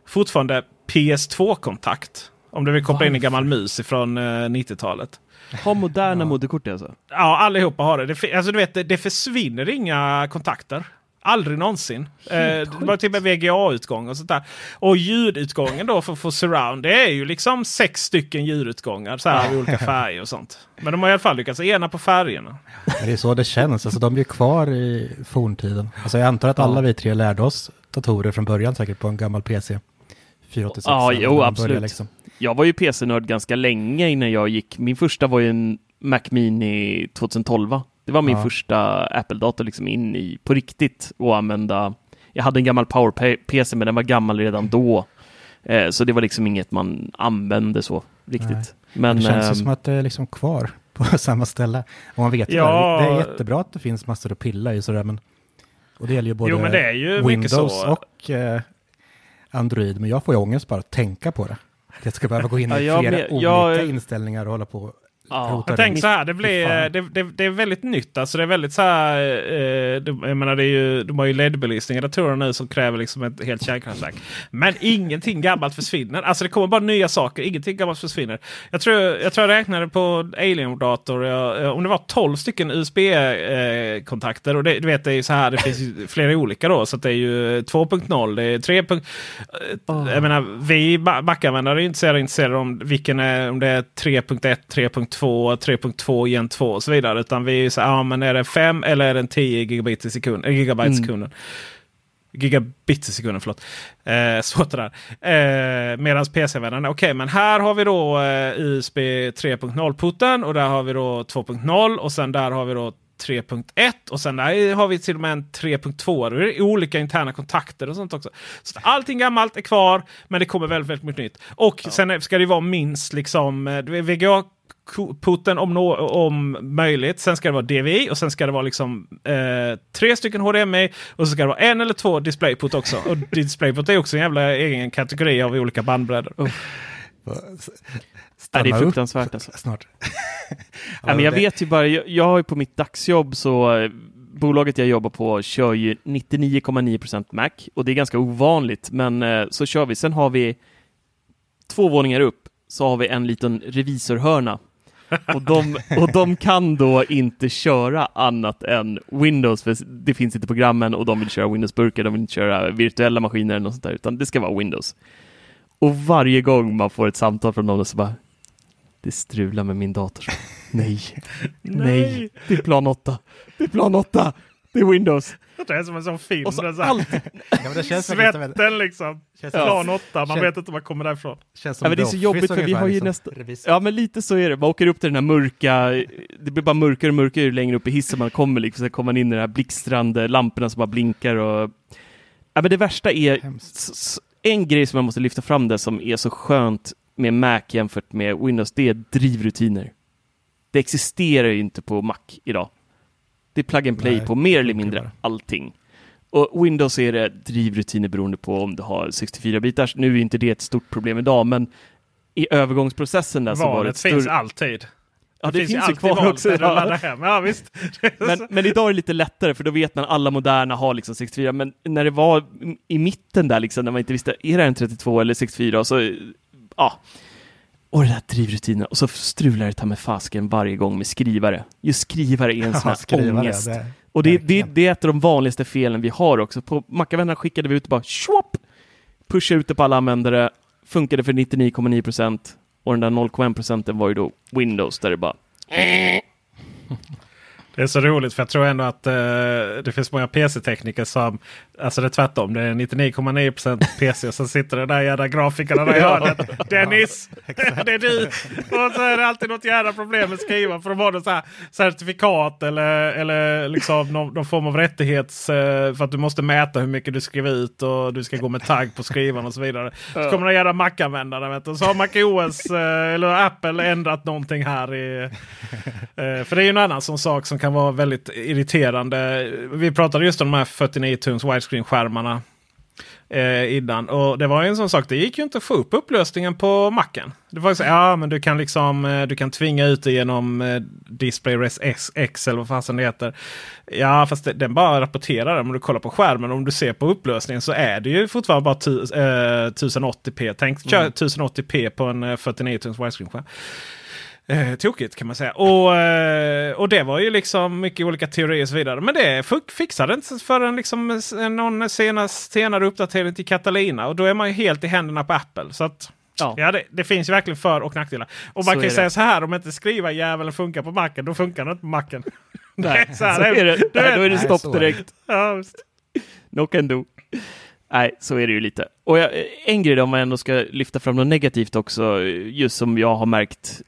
fortfarande PS2-kontakt. Om du vill koppla in en gammal mus från eh, 90-talet. Har moderna moderkort alltså? Ja, allihopa har det. det alltså, du vet, det, det försvinner inga kontakter. Aldrig någonsin. Eh, det var typ en VGA-utgång och sånt där. Och ljudutgången då för att få surround. Det är ju liksom sex stycken ljudutgångar så här, i olika färger och sånt. Men de har i alla fall lyckats ena på färgerna. Men det är så det känns. Alltså, de är ju kvar i forntiden. Alltså, jag antar att alla vi tre lärde oss datorer från början säkert på en gammal PC. 486. Ja, jo, absolut. började Liksom. Jag var ju PC-nörd ganska länge innan jag gick. Min första var ju en Mac Mini 2012. Det var min Ja. första Apple-dator liksom in i på riktigt och använda. Jag hade en gammal Power-PC men den var gammal redan då. Eh, så det var liksom inget man använde så riktigt. Nej. Men det känns ju ehm, som att det är liksom kvar på samma ställe. Och man vet ju Ja. det. Det är jättebra att det finns massor att pilla i sådär. Men, och det gäller ju både Jo, men det är ju Windows så. och eh, Android. Men jag får ju ångest bara att tänka på det. Att jag ska behöva gå in i Ja, flera med- olika jag- inställningar och hålla på och Ja. Jag tänker så här, det, blir, det, det, det är väldigt nytt. Alltså det är väldigt så här, eh, det, jag menar det är ju, de har ju LED-belysning i datorerna nu som kräver liksom ett helt kärnkraftverk. Men ingenting gammalt försvinner. Alltså det kommer bara nya saker. Ingenting gammalt försvinner. Jag tror jag, tror jag räknade på Alien-dator. eh, Om det var 12 stycken USB-kontakter. Och det, du vet det är ju så här, det finns flera olika då. Så att det är ju 2.0, det är 3. Ah. Jag menar, vi Ma- Mac-användare är inte så intresserade om vilken är, om det är 3.1, 3.2, 3.2 gen 2 och så vidare. Utan vi är ju så här, ja men är det 5 eller är det 10 gigabit i sekund, äh, gigabyte i Mm. sekunden? Gigabit i sekunden, förlåt. Eh, svårt det där. Eh, Medan PC-användarna, okej men här har vi då eh, USB 3.0-putten och där har vi då 2.0 och sen där har vi då 3.1 och sen där har vi till och med en 3.2. Det är olika interna kontakter och sånt också. Så allting gammalt är kvar men det kommer väldigt, väldigt mycket nytt. Och sen är- ska det vara minst liksom eh, VGA putten om, nå- om möjligt. Sen ska det vara DVI och sen ska det vara liksom eh, tre stycken HDMI och så ska det vara en eller två DisplayPut också. Och DisplayPut är också en jävla egen kategori av olika bandbredder. Stanna det är upp fruktansvärt alltså. Snart. Ja, men jag det- vet ju bara, jag, jag har ju på mitt dagsjobb så eh, bolaget jag jobbar på kör ju 99,9% Mac och det är ganska ovanligt, men eh, så kör vi. Sen har vi två våningar upp så har vi en liten revisorhörna och de, och de kan då inte köra annat än Windows, för det finns inte programmen och de vill köra Windows-burkar, de vill inte köra virtuella maskiner eller något sånt där, utan det ska vara Windows. Och varje gång man får ett samtal från någon så bara det strular med min dator. Nej, nej, det är plan 8. Det är plan 8. Det är Windows. Det är som en sån film. Och så det så allt. Ja, det känns Svetten liksom. känns Plan 8, man Känns- vet inte var man kommer därifrån. känns som Ja, men det är så jobbigt för vi har ju liksom. nästan... Revisor. Ja, men lite så är det. Man åker upp till den här mörka... Det blir bara mörkare och mörkare ju längre upp i hissen man kommer. Liksom. Sen kommer man in i de här blixtrande lamporna som bara blinkar och... Ja, men det värsta är... Hemskt. En grej som jag måste lyfta fram där som är så skönt med Mac jämfört med Windows, det är drivrutiner. Det existerar ju inte på Mac idag. Det är plug and play Nej, på mer eller mindre bara. allting. Och Windows är det drivrutiner beroende på om du har 64-bitars. Nu är ju inte det ett stort problem idag, men i övergångsprocessen där så var det Valet ett finns större... alltid. Ja, det, finns ju alltid kvar också. Ja, visst. Men, men idag är det lite lättare, för då vet man alla moderna har liksom 64, men när det var i mitten där liksom, när man inte visste, är det en 32 eller 64? Och så, ja. Och det där drivrutinen, och så strular det ta med fasken varje gång med skrivare. Just skrivare är en sån här skrivare, ångest. det- Och det, det, det är ett av de vanligaste felen vi har också. På Macavännerna skickade vi ut bara swap, pusha ut det på alla användare, funkade för 99,9% och den där 0,1% var ju då Windows där det bara Det är så roligt för jag tror ändå att eh, det finns många PC-tekniker som... Alltså det är tvärtom. Det är 99,9% PC och så sitter den där jävla grafikerna där i hörnet. Dennis! det är du! Och så är det alltid något jävla problem med skriva. För de har så här certifikat eller, eller liksom någon, någon form av rättighets... Eh, för att du måste mäta hur mycket du skriver ut och du ska gå med tagg på skrivaren och så vidare. Så kommer den jävla Mac-användaren. Så har MacOS eh, eller Apple ändrat någonting här. i eh, För det är ju en annan sån sak som kan vara väldigt irriterande. Vi pratade just om de här 49 tums widescreen-skärmarna eh, innan. Och det var en sån sak. Det gick ju inte att få upp upplösningen på macken. Det var ju så, ja, men du kan liksom eh, du kan tvinga ut det genom eh, DisplayRes X, X eller vad fasen det heter. Ja, fast det, den bara rapporterar om du kollar på skärmen. Om du ser på upplösningen så är det ju fortfarande bara tu, eh, 1080p. Tänk kör 1080p på en eh, 49 tums widescreen-skärm. Eh, tokigt kan man säga. Och, eh, och det var ju liksom mycket olika teorier och så vidare. Men det fixade inte förrän liksom någon senast, senare uppdatering till Catalina. Och då är man ju helt i händerna på Apple. Så att, Ja. ja. det, det finns ju verkligen för och nackdelar. Och man Så kan ju säga det. så här. Om inte skriva jäveln funkar på macken, då funkar den inte på macken. Nej, så här, så är det. du Nej, vet- då är det stopp direkt. Ja. No can do. Nej, så är det ju lite. Och jag, en grej då, om man ändå ska lyfta fram något negativt också, just som jag har märkt,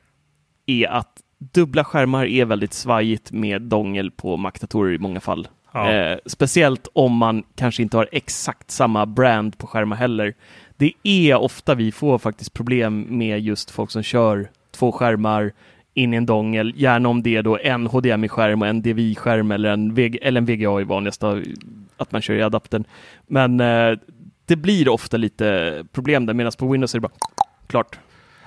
är att dubbla skärmar är väldigt svajigt med dongel på Mac-datorer i många fall. Ja. Eh, speciellt om man kanske inte har exakt samma brand på skärmar heller. Det är ofta vi får faktiskt problem med just folk som kör två skärmar in i en dongel, gärna om det är då en HDMI-skärm och en DVI-skärm eller en, VG, eller en VGA i vanligaste, att man kör i adaptern. Men eh, det blir ofta lite problem där, medan på Windows är det bara klart.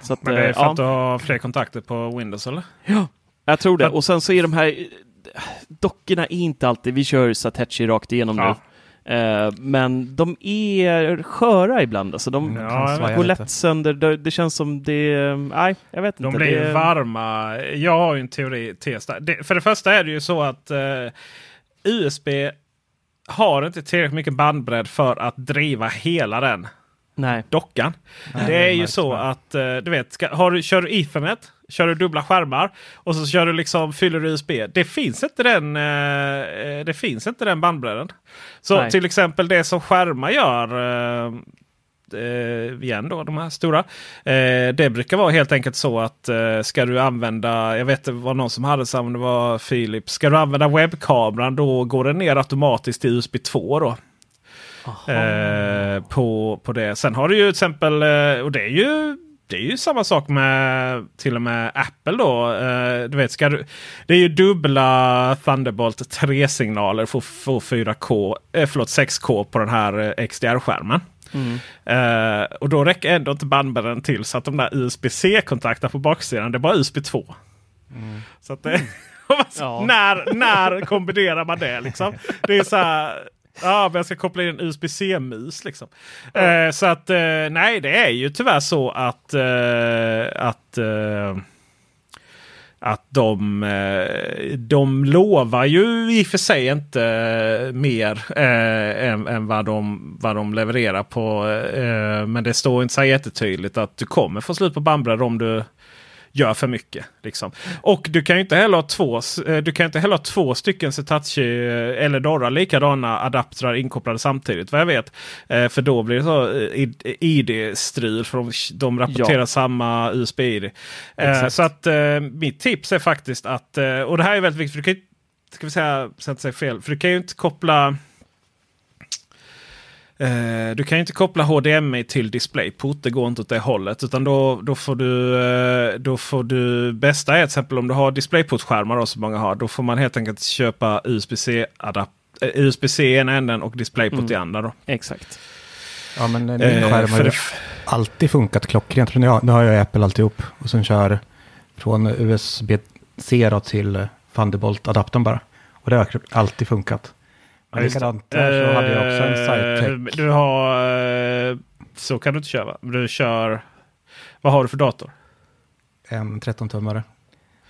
Så att, Men det är eh, för ja. att du har fler kontakter på Windows eller? Ja, jag tror det. Och sen så är de här eh, dockorna är inte alltid, vi kör Satechi rakt igenom Ja. nu. Eh, men de är sköra ibland. Alltså de Ja, går lätt sönder. Det, det känns som det... Nej, jag vet De inte. blir ju det, varma. Jag har ju en teori. tes. Det, för det första är det ju så att eh, USB har inte tillräckligt mycket bandbredd för att driva hela den Nej. dockan. Nej, det är ju så väl. att eh, du vet, ska, har du, kör du Ethernet, kör du dubbla skärmar och så kör du liksom, fyller du USB. Det finns inte den, eh, eh, det finns inte den bandbredden. Så Nej. till exempel det som skärmar gör eh, igen då, de här stora. Eh, det brukar vara helt enkelt så att eh, ska du använda, jag vet det var någon som hade samma, det var Philips. Ska du använda webbkameran då går den ner automatiskt till USB 2 då. Eh, på, på det. Sen har du ju till exempel, eh, och det är ju det är ju samma sak med till och med Apple då. Eh, du vet, ska du, det är ju dubbla Thunderbolt 3-signaler för få 4K, eh, förlåt 6K på den här eh, XDR-skärmen. Mm. Eh, och då räcker ändå inte bandbredden till så att de där USB-C-kontakterna på baksidan det är bara USB 2. Så att det, Ja. när, när kombinerar man det liksom? Det är så här. Ja, men jag ska koppla in en USB-C-mus. Liksom. Eh, så att eh, nej, det är ju tyvärr så att, eh, att, eh, att de, eh, de lovar ju i och för sig inte eh, mer än, än vad, de, vad de levererar på. Men det står inte så jättetydligt att du kommer få slut på bandbredd om du gör för mycket. Liksom. Och du kan ju inte heller ha två, eh, du kan inte heller ha två stycken Setachi eh, eller några likadana adaptrar inkopplade samtidigt vad jag vet. Eh, för då blir det så ID-strul för de, de rapporterar Ja. samma USB-ID. Så att mitt tips är faktiskt att, och det här är väldigt viktigt, för du kan ju, ska vi säga, så att fel, för du kan ju inte koppla Eh, du kan ju inte koppla HDMI till DisplayPort. Det går inte åt det hållet. Utan då, då får du... Eh, då får du bästa är till exempel om du har DisplayPort-skärmar som många har. Då får man helt enkelt köpa USB-C eh, USB-C i ena änden och DisplayPort i andra. Då. Exakt. Ja, men min Eh, skärm har det, alltid funkat klockrent. Nu har, nu har jag Apple alltihop. Och sen kör från USB-C till eh, Thunderbolt-adaptern bara. Och det har alltid funkat. Men likadant där så hade jag också en Eh, SideTech. Du har... eh, Så kan du inte köra va? Du kör... Vad har du för dator? En 13-tummare.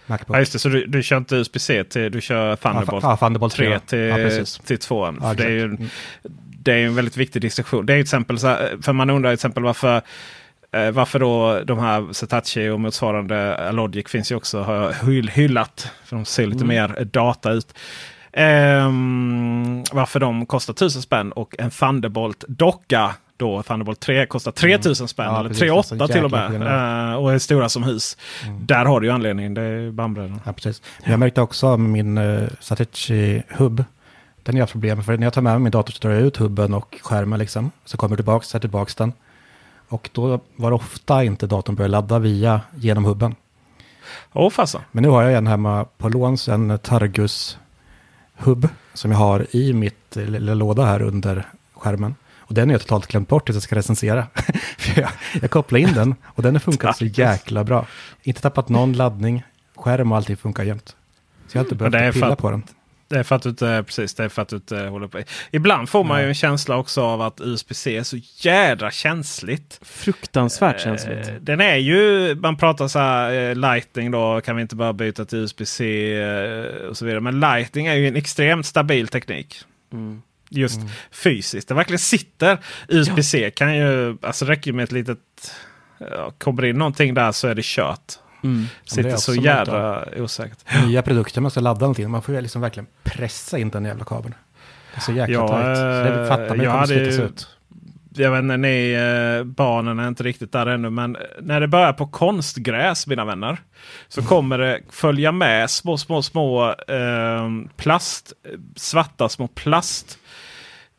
Macbook. Ja, just det, så du, du kör inte USB-C till... Du kör Thunderbolt ja, Thunderbolt 3 3. till, Ja, till 2. Ja, för det är ju exakt. det är en väldigt viktig distinktion. Det är ju till exempel så här, för man undrar till exempel varför Eh, varför då de här Zetachi och motsvarande Logic finns ju också har jag hyll, hyllat. För de ser lite mer data ut. Ehm, varför de kostar 1000 spänn och en Thunderbolt-docka då Thunderbolt 3 kostar 3000 spänn. Ja, eller precis. 3 Alltså, 8 till och med. Eh, och är stora som hus. Där har du ju anledningen. Det är bandbredden. Ja, precis. Men jag märkte också med min uh, Satechi hubb, den har jag haft problem. För när jag tar med mig min dator så drar jag ut hubben och skärmen liksom. Så kommer jag tillbaka, sätter tillbaka den. Och då var det ofta inte datorn började ladda via genom hubben. Åh fasen. Men nu har jag en hemma på låns, en Targus hubb som jag har i mitt lilla låda här under skärmen. Och den har jag totalt glömt bort tills jag ska recensera. För jag, jag kopplar in den och den har funkat så jäkla bra. Inte tappat någon laddning, skärm och allting funkar jämt. Så jag har inte är behövt pilla att- på den. Det är för att du inte, precis, det är för att du inte håller på. Ibland får man ju en känsla också av att USB-C är så jädra känsligt. Fruktansvärt känsligt. Eh, Den är ju, man pratar så här eh, Lightning då, kan vi inte bara byta till USB-C eh, och så vidare. Men Lightning är ju en extremt stabil teknik. Mm. Just fysiskt. Det verkligen sitter. USB-C kan ju, alltså räcker med ett litet, ja, kommer in någonting där så är det kört. Mm. Sitter är så jädra osäkert. Nya produkter man ska ladda någonting. Man får ju liksom verkligen pressa in den jävla kabeln. Det är så jäkla Ja, tajt. Så det eh, fattar man ju jag kommer ju- ut. jag vet inte, ni eh, barnen är inte riktigt där ännu. Men när det börjar på konstgräs, mina vänner. Så kommer det följa med små, små, små eh, plast, svarta små plast.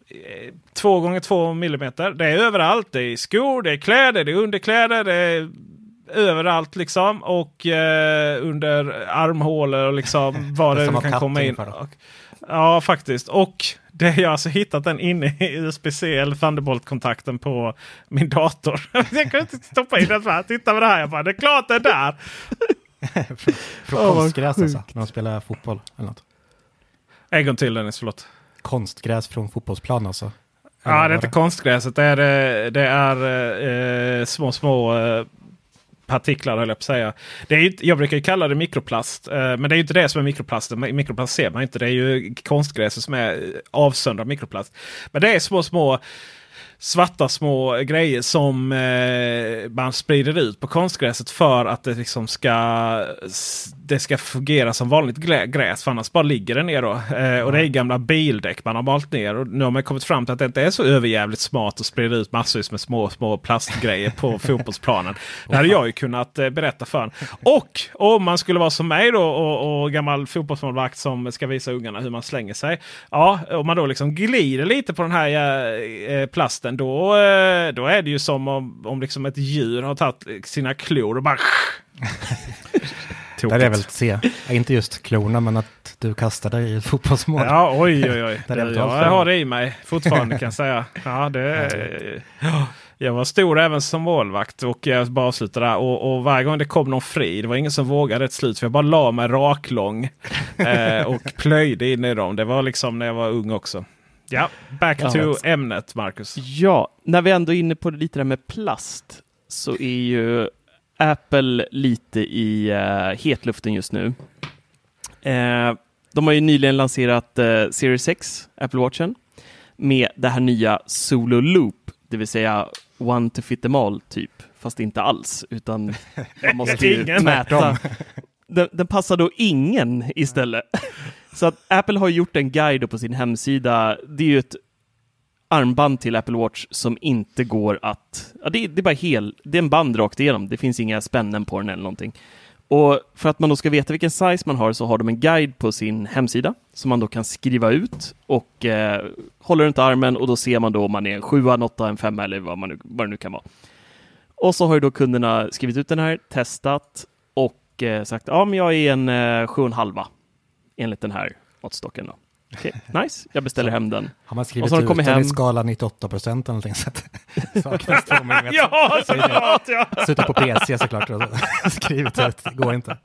eh, Två gånger två millimeter. Det är överallt. Det är skor, det är kläder, det är underkläder. Det är överallt liksom. Och eh, under armhålor och liksom vad Det det kan komma in. Och, ja, faktiskt. Och det har jag alltså hittat den inne i USB-C eller Thunderbolt-kontakten på min dator. jag kunde inte stoppa in den. här. Titta på det här. Jag bara, det är klart det är där. Från vad konstgräs alltså, när de spelar fotboll eller något. En gång till Dennis, förlåt. Konstgräs från fotbollsplan alltså. Ja, det är inte konstgräset. Det är, eh, det är eh, små, små eh, partiklar höll jag på att säga. Det är ju, jag brukar ju kalla det mikroplast. Eh, men det är ju inte det som är mikroplast. Mikroplast ser man inte. Det är ju konstgräset som är avsöndrad mikroplast. Men det är små, små svarta små grejer som eh, man sprider ut på konstgräset för att det liksom ska det ska fungera som vanligt gräs. För annars bara ligger det ner då. Eh, och det är gamla bildäck man har malt ner. Och nu har man kommit fram till att det inte är så överjävligt smart att sprida ut massvis med små, små plastgrejer på fotbollsplanen. Det hade jag ju kunnat eh, berätta för en. Och om man skulle vara som mig då och, och gammal fotbollsmålvakt som ska visa ungarna hur man slänger sig. Ja, om man då liksom glider lite på den här eh, plasten då, eh, då är det ju som om, om liksom ett djur har tagit sina klor och bara... Där är väl C. Ja, inte just klorna, men att du kastar dig i ett fotbollsmål. Ja, oj, oj, oj. Är jag har det i mig fortfarande kan jag säga. Ja, det, ja, jag var stor även som målvakt och jag bara avslutade där. Och, och varje gång det kom någon fri, det var ingen som vågade ett slut. För jag bara la mig raklång eh, och plöjde in i dem. Det var liksom när jag var ung också. Ja, back Ja. to ämnet Marcus. Ja, när vi ändå är inne på lite där med plast så är ju Apple lite i uh, hetluften just nu. Eh, de har ju nyligen lanserat eh, Series 6, Apple Watchen, med det här nya Solo Loop, det vill säga one to fit them all typ, fast inte alls, utan man måste ju mäta. Den, den passar då ingen istället. Så att Apple har gjort en guide på sin hemsida. Det är ju ett armband till Apple Watch som inte går att... Ja, det, är, det är bara hel... Det är en band rakt igenom. Det finns inga spännen på den eller någonting. Och för att man då ska veta vilken size man har så har de en guide på sin hemsida som man då kan skriva ut och eh, håller runt armen och då ser man då om man är en 7, en 8, en 5 eller vad, man nu, vad det nu kan vara. Och så har ju då kunderna skrivit ut den här, testat och eh, sagt ja, men jag är en eh, 7,5 enligt den här måttstocken. Då. Okej, nice, jag beställer hem den. Har man skrivit Och så ut den hem. i skala 98 procent eller någonting så att saknas två millimeter. Ja, såklart! Ja. Suttit på PC såklart och skrivit ut, det går inte.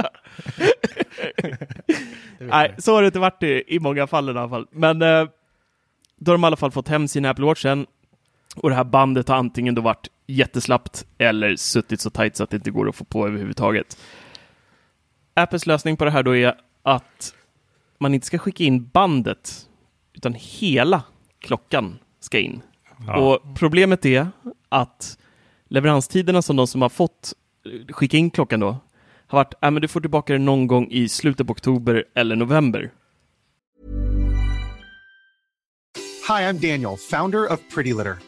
Det Nej, så har det inte varit i, i många fall i alla fall. Men eh, då har de i alla fall fått hem sin Apple Watch sen. Och det här bandet har antingen då varit jätteslappt eller suttit så tajt så att det inte går att få på överhuvudtaget. Apples lösning på det här då är att man inte ska skicka in bandet, utan hela klockan ska in. Ja. Och problemet är att leveranstiderna som de som har fått eh, skicka in klockan då har varit, äh, men du får tillbaka den någon gång i slutet på oktober eller november. Hi, I'm Daniel, founder of Pretty Litter.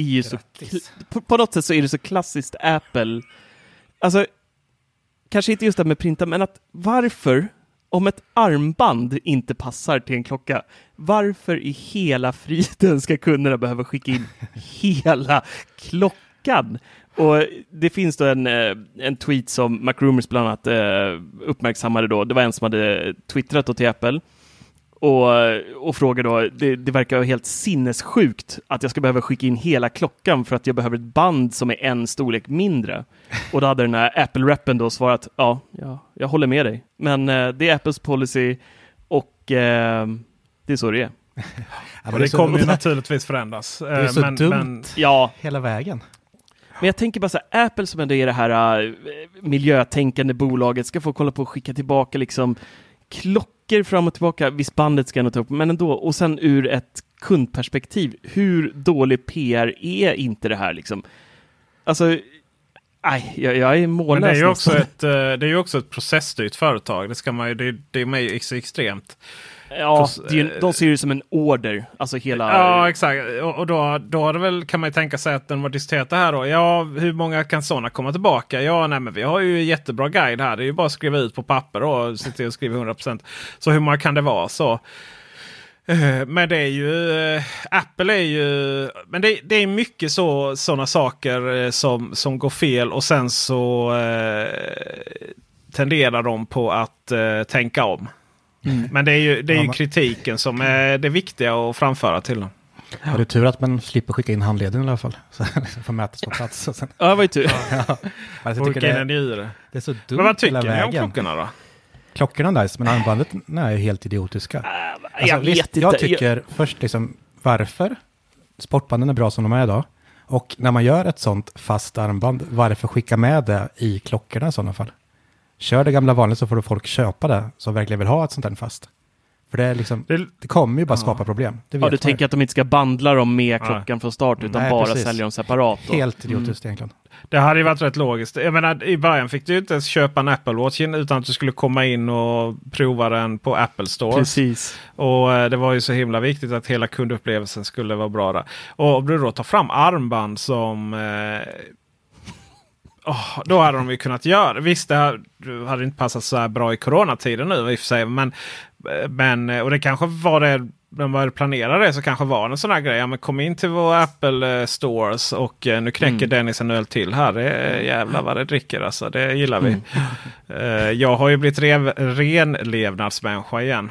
är ju så... På, på något sätt så är det så klassiskt Apple. Alltså, kanske inte just det med printa, men att varför, om ett armband inte passar till en klocka, varför i hela friden ska kunderna behöva skicka in hela klockan? Och det finns då en, eh, en tweet som McRumors bland annat eh, uppmärksammade då. Det var en som hade twittrat då till Apple och, och frågar då, det, det verkar helt sinnessjukt att jag ska behöva skicka in hela klockan för att jag behöver ett band som är en storlek mindre. Och då hade den här Apple-reppen då svarat, ja, ja, jag håller med dig, men eh, det är Apples policy och eh, det är så det är. Ja, det så- kommer ju naturligtvis förändras. är så men, dumt. Men, Ja, hela vägen. men jag tänker bara så här, Apple som ändå är det här äh, miljötänkande bolaget ska få kolla på och skicka tillbaka liksom klockor fram och tillbaka. Visst, bandet ska jag nog ta upp, men ändå. Och sen ur ett kundperspektiv, hur dålig PR är inte det här liksom? Alltså, nej, jag, jag är mållös men det är ju också ett, eh, det är ju också ett processstyrt företag. Det, ska man ju, det, det är så extremt. Ja, är, ju- de ser det som en order, alltså hela... Ja, exakt. Och, då, då har det väl, kan man ju tänka sig att när de har diskuterat det här då. Ja, hur många kan sådana komma tillbaka? Ja, nej, men vi har ju jättebra guide här. Det är ju bara att skriva ut på papper och se till att skriva 100%. Så hur många kan det vara? Så. Eh, Men det är ju eh, Apple är ju Men det, det är mycket så sådana saker eh, som, som går fel och sen så eh, tenderar de på att eh, tänka om. Men det är ju, det är Ja, ju men- kritiken som är det viktiga att framföra till dem. Ja. Det är tur att man slipper skicka in handleden i alla fall. Så det får mätas på plats. Och sen, Ja, det var ju tur. ja. Alltså, jag tycker det, det. det är så dumt Men vad tycker ni om klockorna då? Klockorna är nice, men armbandet nej, är helt idiotiska. Alltså, jag visst, vet inte. Jag tycker först liksom varför sportbanden är bra som de är idag. Och när man gör ett sånt fast armband, varför skicka med det i klockorna i sådana fall? Kör det gamla vanligt så får du folk köpa det som verkligen vill ha ett sånt här fast. För det, är liksom, Det- det kommer ju bara skapa problem. Det vet Ja, du tänker att de inte ska bandla dem med klockan från start, utan Nej, bara precis. sälja dem separat. då. Helt idiotiskt egentligen. Det hade ju varit rätt logiskt. Jag menar, I början fick du inte ens köpa en Apple Watch utan att du skulle komma in och prova den på Apple Store. Precis. Och eh, det var ju så himla viktigt att hela kundupplevelsen skulle vara bra där. Och om du då tar fram armband som... Eh, åh, då hade de ju kunnat göra. Visst, det här- det hade inte passat så här bra i coronatiden nu i och för sig. Men, men, och det kanske var det man började planera det så kanske var en sån här grej. Ja, men kom in till vår Apple eh, Stores och eh, nu knäcker Mm. Dennis en öl till här. Det är jävlar vad det dricker alltså. Det gillar vi. Mm. Eh, jag har ju blivit rev, renlevnadsmänniska igen.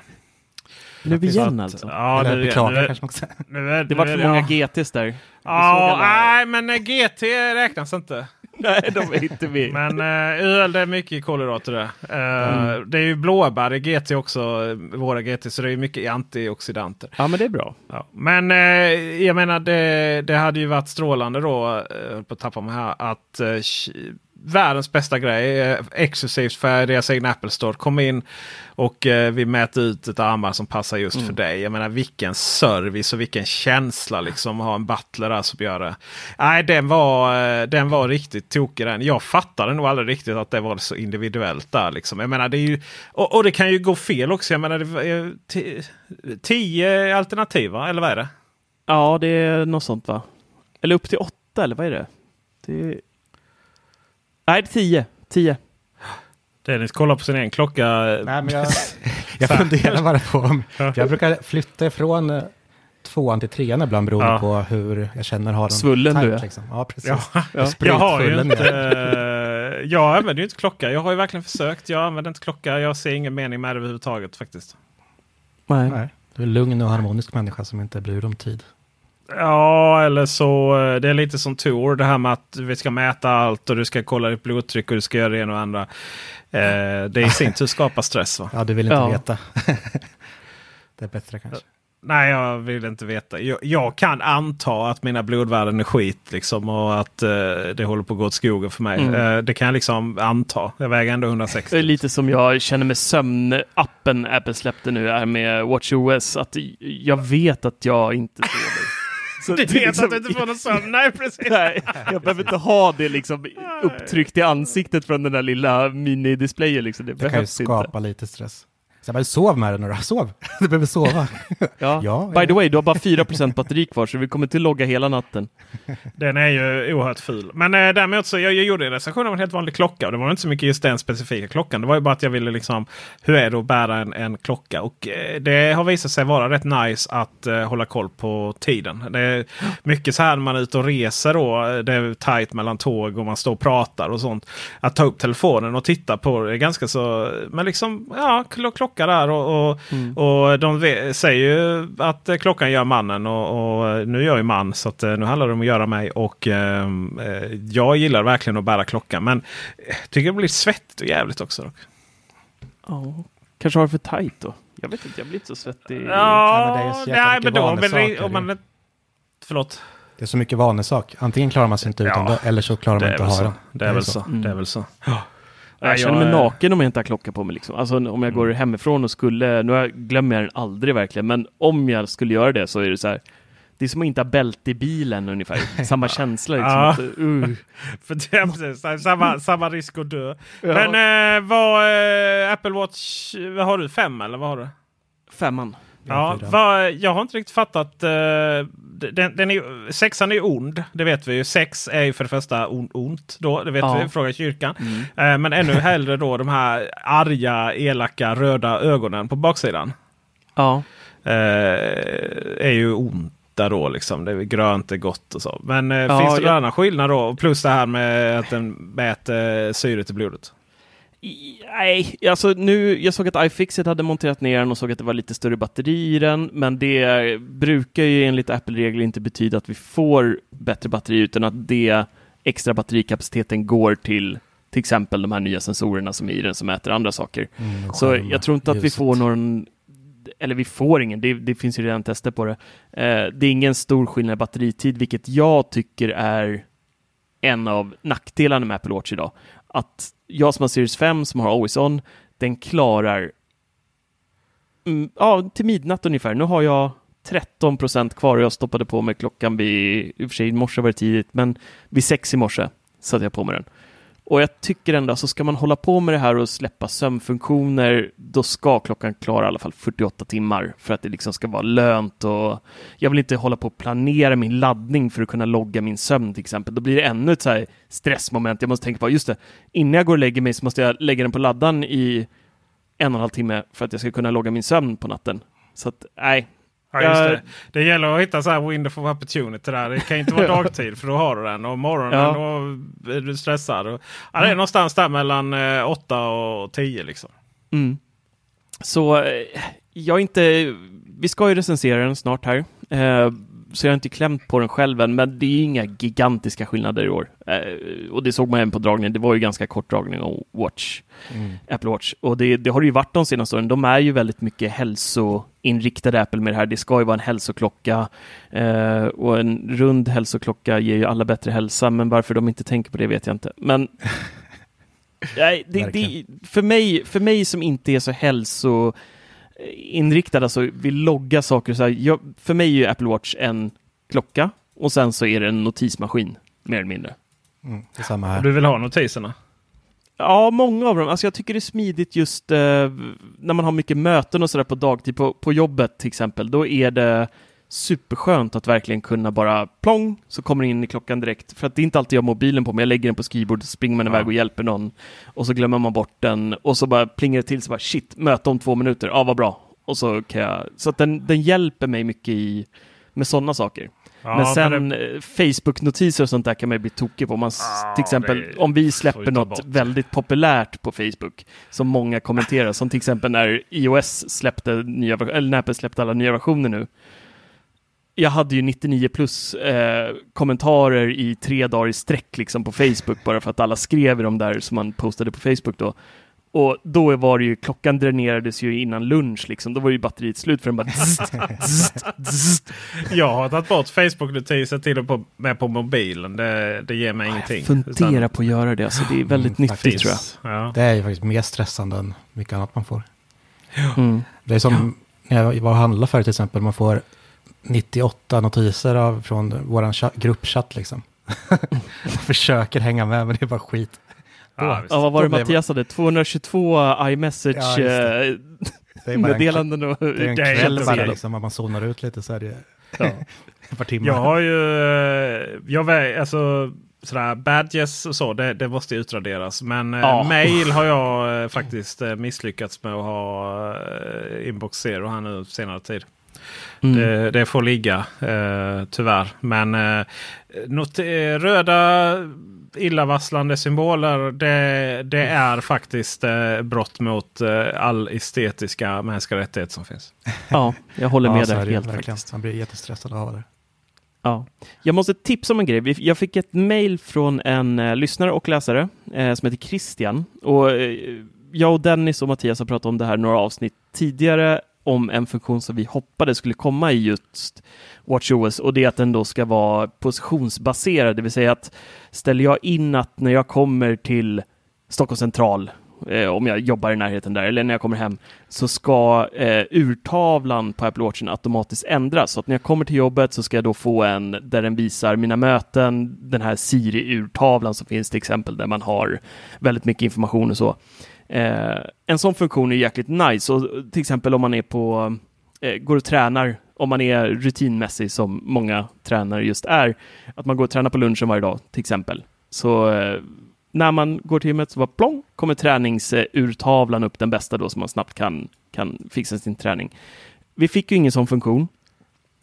Nu igen alltså. Ja, Eller nu, beklagar nu, kanske nu, Det var för många ja. GTs där. Ja, nej, men GT räknas inte. Nej, de är inte med. Men eh, öl det är mycket kolhydrater det. Eh, Det är ju blåbär i GT också, eh, våra GT, så det är ju mycket antioxidanter. Ja, men det är bra. Ja. Men eh, jag menar det, det hade ju varit strålande då, eh, på att tappa mig här, att eh, världens bästa grej, eh, exklusivt för deras egna Apple Store. Kom in och eh, vi mäter ut ett armband som passar just för dig. Jag menar vilken service och vilken känsla liksom att ha en butler där som gör det. Nej, den var, eh, den var riktigt tokig den. Jag fattade nog aldrig riktigt att det var så individuellt där. Liksom. Jag menar, det är ju, och, och det kan ju gå fel också. Jag menar, det är ti- tio alternativ va? Eller vad är det? Ja, det är något sånt va? Eller upp till åtta, eller vad är det? det... Nej, det är tio. Tio. Dennis kollar på sin egen klocka. Nej, men jag, jag funderar bara på om... Jag brukar flytta ifrån eh, tvåan till trean ibland beroende Ja. på hur jag känner har den. Svullen du är. Liksom. Ja, precis. Ja, Ja. jag har ju inte... är eh, jag använder ju inte klocka. Jag har ju verkligen försökt. Jag använder inte klocka. Jag ser ingen mening med det överhuvudtaget faktiskt. Nej. Nej, du är en lugn och harmonisk människa som inte bryr dig om tid. Ja, eller så eh, det är lite som Tor. Det här med att vi ska mäta allt och du ska kolla ditt blodtryck och du ska göra det ena och andra. Eh, det i sin tur skapar stress va? Ja, du vill inte Ja. veta. det är bättre kanske. Nej, jag vill inte veta. Jag, jag kan anta att mina blodvärden är skit liksom och att eh, det håller på att gå åt skogen för mig. Mm. Eh, det kan jag liksom anta. Jag väger ändå 160. Det är lite som jag känner med sömnappen Apple släppte nu är med WatchOS. Att jag vet att jag inte sover. Så Du vet liksom- att du inte får någon sömn? Nej, precis. Nej, jag behöver inte ha det liksom upptryckt i ansiktet från den där lilla minidisplayen. Liksom. Det, Det kan ju behövs inte. skapa lite stress. Så jag bara, sov med den nu då. Sov! Du behöver sova. Ja. Ja, By the way, du har bara 4% batteri kvar så vi kommer inte logga hela natten. Den är ju oerhört ful. Men eh, däremot så jag, jag gjorde en recension av en helt vanlig klocka. Och det var inte så mycket just den specifika klockan. Det var ju bara att jag ville liksom hur är det att bära en, en klocka? Och eh, det har visat sig vara rätt nice att eh, hålla koll på tiden. Det är mycket så här när man är ute och reser då. eh, Det är tajt mellan tåg och man står och pratar och sånt. Att ta upp telefonen och titta på det är ganska så. Men liksom ja, kl- klocka där och, och, och de säger ju att eh, klockan gör mannen. Och, och nu är jag ju man så att, eh, nu handlar det om att göra mig. Och ehm, eh, jag gillar verkligen att bära klocka. Men eh, tycker det blir svettigt och jävligt också. Dock. Ja, kanske har det för tajt då. Jag vet inte, jag blir inte så svettig. men det är så jäkla nej, mycket men då, om man, Förlåt. Det är så mycket vanesak. Antingen klarar man sig inte utan Ja, det, eller så klarar man inte att ha så. den. Det är väl så. Det är väl så. Jag känner mig naken om jag inte har klocka på mig. Liksom. Alltså om jag går hemifrån och skulle, nu glömmer jag den aldrig verkligen, men om jag skulle göra det så är det så här. Det är som att inte ha bälte i bilen ungefär. Samma känsla liksom. Ja. Att, uh. För samma, samma risk att dö. Men eh, vad eh, Apple Watch, vad har du? Fem eller vad har du? Femman. Ja, vad, jag har inte riktigt fattat. eh, den, den är, sexan är ond, det vet vi ju. Sex är ju för det första on, ont då, det vet Ja. vi. Fråga kyrkan. Eh, men ännu hellre då de här arga, elaka, röda ögonen på baksidan. Ja. Eh, är ju onda då liksom. Det är grönt är gott och så. Men Ja, finns det någon jag- annan skillnad då? Plus det här med att den mäter syret i blodet. Nej, alltså nu, jag såg att iFixit hade monterat ner den och såg att det var lite större batteri i den, men det brukar ju enligt Apple-regler inte betyda att vi får bättre batteri, utan att det extra batterikapaciteten går till till exempel de här nya sensorerna som är i den som mäter andra saker. Mm, Så jag tror inte att vi får någon, eller vi får ingen, det, det finns ju redan tester på det. Eh, det är ingen stor skillnad i batteritid, vilket jag tycker är en av nackdelarna med Apple Watch idag. Att jag som har Series 5 som har Always On, den klarar mm, ja, till midnatt ungefär. Nu har jag 13 procent kvar och jag stoppade på mig klockan vid, i och för sig i morse var det tidigt, men vid sex i morse satte jag på mig den. Och jag tycker ändå, så ska man hålla på med det här och släppa sömnfunktioner, då ska klockan klara i alla fall 48 timmar för att det liksom ska vara lönt och jag vill inte hålla på och planera min laddning för att kunna logga min sömn till exempel. Då blir det ännu ett så här stressmoment. Jag måste tänka på, just det, innan jag går och lägger mig så måste jag lägga den på laddan i en och en halv timme för att jag ska kunna logga min sömn på natten. Så att, nej. Ja, just det. det gäller att hitta så här window of opportunity där. Det kan inte vara dagtid för då har du den. Och morgonen Ja. då är du stressad. Och, ja, det är någonstans där mellan eh, 8 och 10 liksom. Mm. Så eh, jag inte, vi ska ju recensera den snart här. Så jag har inte klämt på den själv än, men det är inga gigantiska skillnader i år. Eh, och det såg man även på dragningen. Det var ju ganska kort dragning om Watch, Mm. Apple Watch. Och det, det har det ju varit de senaste åren. De är ju väldigt mycket hälsoinriktade Apple med det här. Det ska ju vara en hälsoklocka eh, och en rund hälsoklocka ger ju alla bättre hälsa, men varför de inte tänker på det vet jag inte. Men Nej, det, det, för, mig, för mig som inte är så hälsoinriktad, alltså vill logga saker, så här, jag, för mig är ju Apple Watch en klocka och sen så är det en notismaskin, mer eller mindre. Mm, samma här. du vill ha notiserna? Ja, många av dem. Alltså jag tycker det är smidigt just eh, när man har mycket möten och sådär på dagtid, på, på jobbet till exempel. Då är det superskönt att verkligen kunna bara plong så kommer den in i klockan direkt. För att det är inte alltid jag har mobilen på mig. Jag lägger den på skrivbordet, springer man iväg och hjälper någon och så glömmer man bort den och så bara plingar det till så bara shit, möte om två minuter. Ja, vad bra. Och så kan jag, så att den, den hjälper mig mycket i med sådana saker. Ja, men sen det- eh, Facebook-notiser och sånt där kan man ju bli tokig på. Om, man, Ja, till exempel det om vi släpper något bort. väldigt populärt på Facebook som många kommenterar, som till exempel när iOS släppte nya, eller när Apple släppte alla nya versioner nu. Jag hade ju 99 plus eh, kommentarer i tre dagar i sträck liksom på Facebook bara för att alla skrev i de där som man postade på Facebook då. Och då var det ju, klockan dränerades ju innan lunch liksom, då var ju batteriet slut för den bara zzzt, zzzt, zzzt. Jag har tagit bort Facebook-notiser till och på, med på mobilen. Det, det ger mig ingenting. Fundera Utan på att göra det, alltså det är väldigt Mm, nyttigt tror jag. Ja. Det är ju faktiskt mer stressande än mycket annat man får. Mm. Det är som när jag var och handlade för till exempel. Man får 98 notiser av, från vår gruppchatt liksom. Man försöker hänga med men det är bara skit. Ja. Ja, vad var det Mattias hade? 222 Ja, iMessage just det. eh, Det är en, det är en kväll bara liksom. Om man zonar ut lite så är det Ja. ett par timmar. Jag har ju... eh, Jag vet, alltså, sådär, badges och så, det, det måste ju utraderas. Men eh, Ja. mail har jag eh, faktiskt eh, misslyckats med att ha eh, inbox zero här nu senare tid. Mm. Det, det får ligga eh, tyvärr. Men eh, not, eh, röda illavarslande symboler det, det är faktiskt eh, brott mot eh, all estetiska mänskliga rättigheter som finns. Ja, jag håller med är där helt verkligen. faktiskt. Man blir jättestressad av det. Ja. Jag måste tipsa om en grej. Vi- Jag fick ett mail från en eh, lyssnare och läsare eh, som heter Christian. Och, eh, jag och Dennis och Mattias har pratat om det här några avsnitt tidigare om en funktion som vi hoppades skulle komma i just WatchOS och det är att den då ska vara positionsbaserad, det vill säga att ställer jag in att när jag kommer till Stockholm central, eh, om jag jobbar i närheten där, eller när jag kommer hem, så ska eh, urtavlan på Apple Watchen automatiskt ändras. Så att när jag kommer till jobbet så ska jag då få en där den visar mina möten, den här Siri-urtavlan som finns till exempel, där man har väldigt mycket information och så. Eh, en sån funktion är jäkligt nice. Och till exempel om man är på, eh, går och tränar, om man är rutinmässig som många tränare just är, att man går och tränar på lunchen varje dag till exempel. Så eh, när man går till gymmet så bara plong, kommer träningsurtavlan upp, den bästa då, så man snabbt kan, kan fixa sin träning. Vi fick ju ingen sån funktion,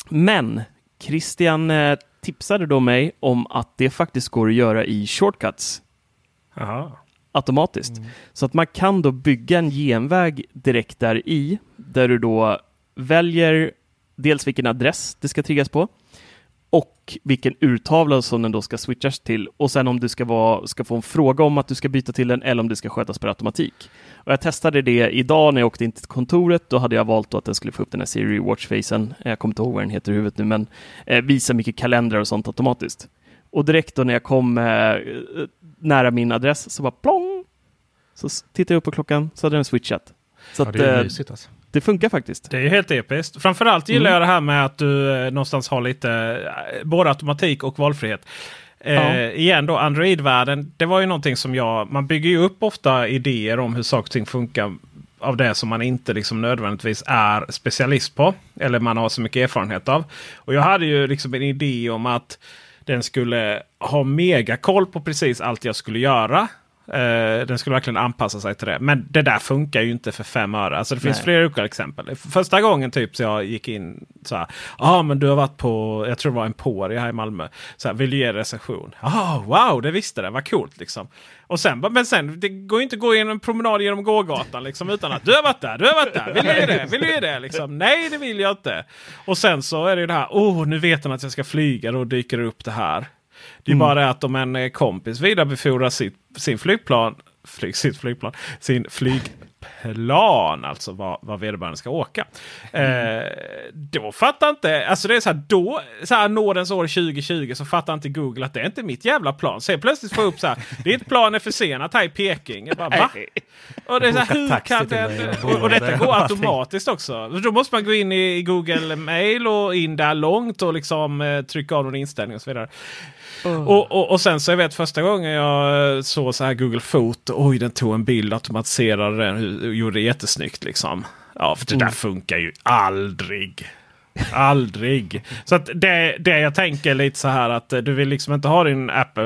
men Christian eh, tipsade då mig om att det faktiskt går att göra i shortcuts Aha automatiskt. Så att man kan då bygga en genväg direkt där i, där du då väljer dels vilken adress det ska triggas på och vilken urtavla som den då ska switchas till och sen om du ska, vara, ska få en fråga om att du ska byta till den eller om det ska skötas per automatik. Och jag testade det idag när jag åkte in till kontoret. Då hade jag valt att den skulle få upp den här Siri Watch-facen. Jag kommer inte ihåg vad den heter i huvudet nu, men eh, visa mycket kalendrar och sånt automatiskt. Och direkt då när jag kom eh, nära min adress så bara plong! Så tittade jag upp på klockan så hade den switchat. Så Ja, att, det är eh, mysigt alltså. det funkar faktiskt. Det är ju helt episkt. Framförallt gillar Mm. jag det här med att du eh, någonstans har lite eh, både automatik och valfrihet. Eh, Ja. Igen då, Android-världen. Det var ju någonting som jag... Man bygger ju upp ofta idéer om hur saker och ting funkar av det som man inte liksom nödvändigtvis är specialist på. Eller man har så mycket erfarenhet av. Och jag hade ju liksom en idé om att den skulle ha mega koll på precis allt jag skulle göra. Eh, den skulle verkligen anpassa sig till det. Men det där funkar ju inte för fem öre. Alltså det finns Nej. flera olika exempel. Första gången typ så jag gick in så här. Ja ah, men du har varit på, jag tror det var Emporia här i Malmö. Så här, vill du ge recension? Ah, wow, det visste det, vad coolt liksom. Och sen, men sen, det går ju inte att gå igenom en promenad genom gågatan liksom utan att du har varit där, du har varit där, vill du ge det, vill du ge det? Liksom, Nej, det vill jag inte. Och sen så är det ju det här, oh, nu vet den att jag ska flyga, då dyker det upp det här. Det är Mm. bara det att om en kompis vidarebefordrar sitt, sin flygplan, flyg, sitt flygplan, sin flygplan, alltså vad, vad vederbörande ska åka. Mm. Eh, då fattar inte, alltså det är så här, då, så här nådens år 2020 så fattar inte Google att det är inte mitt jävla plan. Så jag plötsligt får jag upp så här, ditt plan är försenat här i Peking. Jag bara, va? Och det är så här, hur kan dig och och, detta går automatiskt också. Då måste man gå in i Google Mail och in där långt och liksom eh, trycka av någon inställning och så vidare. Och, och, och sen så jag vet första gången jag såg så här Google Foto. Oj, den tog en bild, automatiserade den och gjorde det jättesnyggt liksom. Ja, för det där funkar ju aldrig. Aldrig. Så att det, det jag tänker lite så här att du vill liksom inte ha din, app,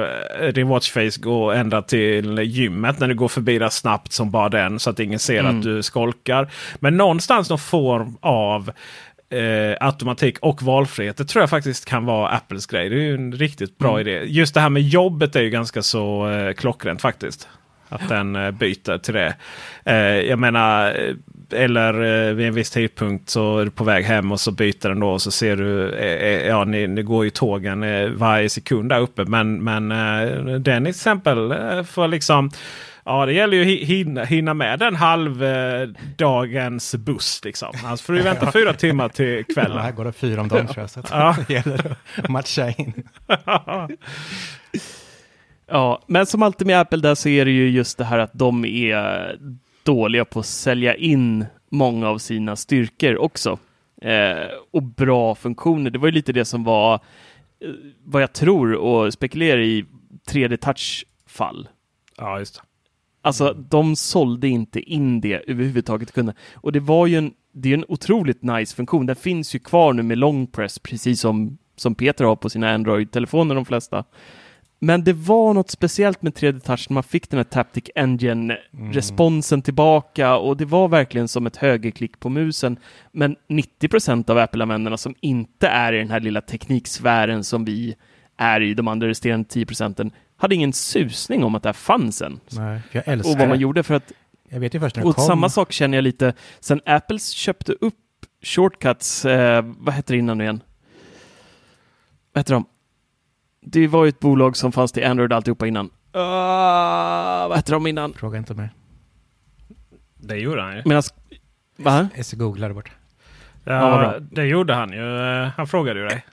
din watchface gå ända till gymmet när du går förbi där snabbt som bara den. Så att ingen ser Mm. att du skolkar. Men någonstans någon form av eh, automatik och valfrihet. Det tror jag faktiskt kan vara Apples grej. Det är ju en riktigt bra Mm. idé. Just det här med jobbet är ju ganska så eh, klockrent faktiskt. Att den eh, byter till det. Eh, jag menar, eh, eller eh, vid en viss tidpunkt så är du på väg hem och så byter den då. Och så ser du, eh, ja ni, ni går ju tågen varje sekund där uppe. Men, men den till exempel får liksom Ja, det gäller ju att hi- hinna, hinna med den halvdagens buss. Liksom. Annars får du vänta fyra timmar till Ja, här kvällen. går det fyra om dagen tror jag. Så Ja. det gäller att matcha in. Ja, men som alltid med Apple där så är det ju just det här att de är dåliga på att sälja in många av sina styrkor också. Eh, och bra funktioner. Det var ju lite det som var eh, vad jag tror och spekulerar i 3D touch-fall. ja, just det. Alltså, de sålde inte in det överhuvudtaget kunderna. Och det var ju en, det är en otroligt nice funktion. Den finns ju kvar nu med long press, precis som, som Peter har på sina Android-telefoner, de flesta. Men det var något speciellt med 3D Touch när man fick den här Taptic Engine-responsen tillbaka och det var verkligen som ett högerklick på musen. Men 90% av Apple-användarna som inte är i den här lilla tekniksfären som vi är i, de andra resterande 10 procenten, hade ingen susning om att det här fanns än. Nej, jag älskar Och vad man gjorde för att Jag vet ju först när det och kom. samma sak känner jag lite, sen Apple köpte upp Shortcuts, eh, vad hette det innan nu igen? Vad heter de? Det var ju ett bolag som fanns till Android alltihopa innan. Uh, vad hette de innan? Fråga inte mig. Det gjorde han ju. Medan... Va? SE googlar där borta. Ja, Ja, det gjorde han ju. Eh, Han frågade ju dig.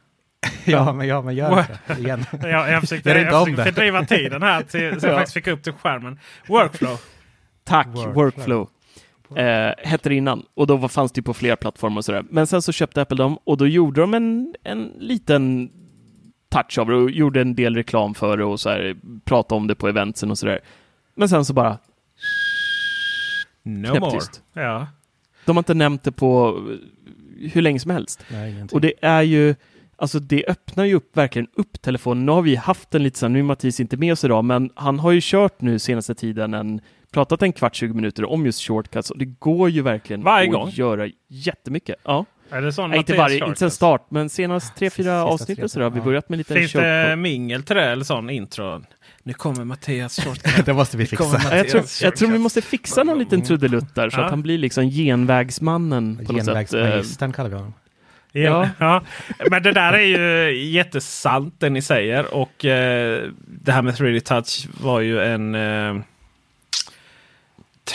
Ja, men, ja, men gör det igen. Jag, jag försökte, Gör jag försökte det. fördriva tiden här till, så jag Ja. faktiskt fick upp till skärmen. Workflow. Tack, Workflow. Workflow. Eh, hette det innan och då var, fanns det ju på flera plattformar och sådär. Men sen så köpte Apple dem och då gjorde de en, en liten touch av det och gjorde en del reklam för det och så här, pratade om det på eventsen och sådär. Men sen så bara No more. Ja. De har inte nämnt det på hur länge som helst. Nej. Och det är ju, alltså det öppnar ju upp, verkligen upp telefonen. Nu har vi haft den lite så nu är Mattias inte med oss idag, men han har ju kört nu senaste tiden en, pratat en kvart, 20 minuter om just shortcuts och det går ju verkligen Varje att gång? göra jättemycket. Ja, Är det sån Nej, inte varje, shortcuts? inte sen start, men senast tre, fyra avsnitt och sådär har vi ja. börjat med lite Finns det mingel till det eller sån intro? Nu kommer Mattias shortcut. det måste vi fixa. Ja, jag, tror, jag tror vi måste fixa någon liten trudelutt där så Ja. att han blir liksom genvägsmannen på något sätt. Genvägsmagistern kallar vi honom. Ja. Ja. Men det där är ju jättesant det ni säger. Och eh, det här med 3D touch var ju en eh,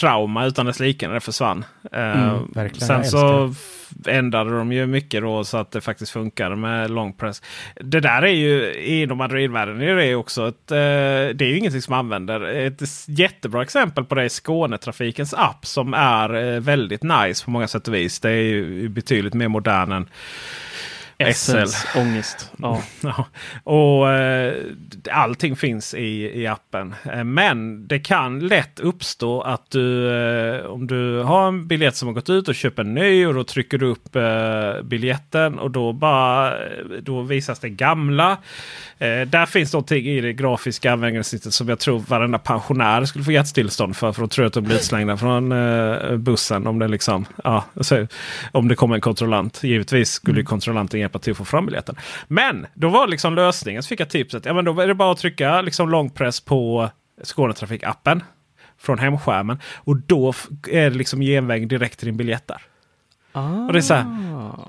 trauma utan dess like när det försvann. Eh, Mm, verkligen. sen så ändrade de ju mycket då så att det faktiskt funkar med long press. Det där är ju inom Android-världen är det också ett, eh, det är ju ingenting som använder. Ett jättebra exempel på det är Skånetrafikens app som är eh, väldigt nice på många sätt och vis. Det är ju betydligt mer modern än SLs ångest. Ja. Ja, och eh, allting finns i, i appen. Eh, men det kan lätt uppstå att du eh, om du har en biljett som har gått ut och köper en ny och då trycker du upp eh, biljetten och då bara då visas det gamla. Eh, där finns någonting i det grafiska användarsnittet som jag tror varenda pensionär skulle få hjärtstillestånd för. För de tror att de blir utslängda från eh, bussen om det liksom ja, alltså, om det kommer en kontrollant. Givetvis skulle ju kontrollanten hjälpa till att få fram biljetten. Men då var liksom lösningen, så fick jag tipset. Ja, men då är det bara att trycka liksom långpress på Skånetrafik-appen från hemskärmen. Och då är det liksom genväg direkt till din biljett där. Och det är så här,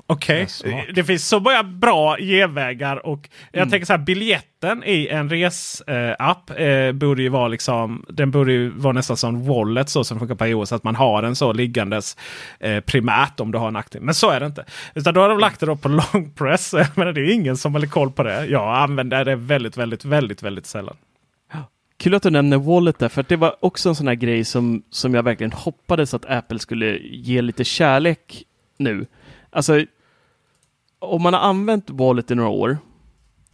Okej, smart. det finns så många bra genvägar och jag Mm. tänker så här biljetten i en resapp eh, borde ju vara liksom. Den borde ju vara nästan som wallet så som funkar på iOS. Att man har den så liggandes eh, primärt om du har en aktiv. Men så är det inte. Utan då har de lagt det på long press. Jag menar, det är ingen som håller koll på det. Jag använder det väldigt, väldigt, väldigt, väldigt sällan. Kul att du nämner Wallet där, för det var också en sån här grej som, som jag verkligen hoppades att Apple skulle ge lite kärlek nu. Alltså, om man har använt Wallet i några år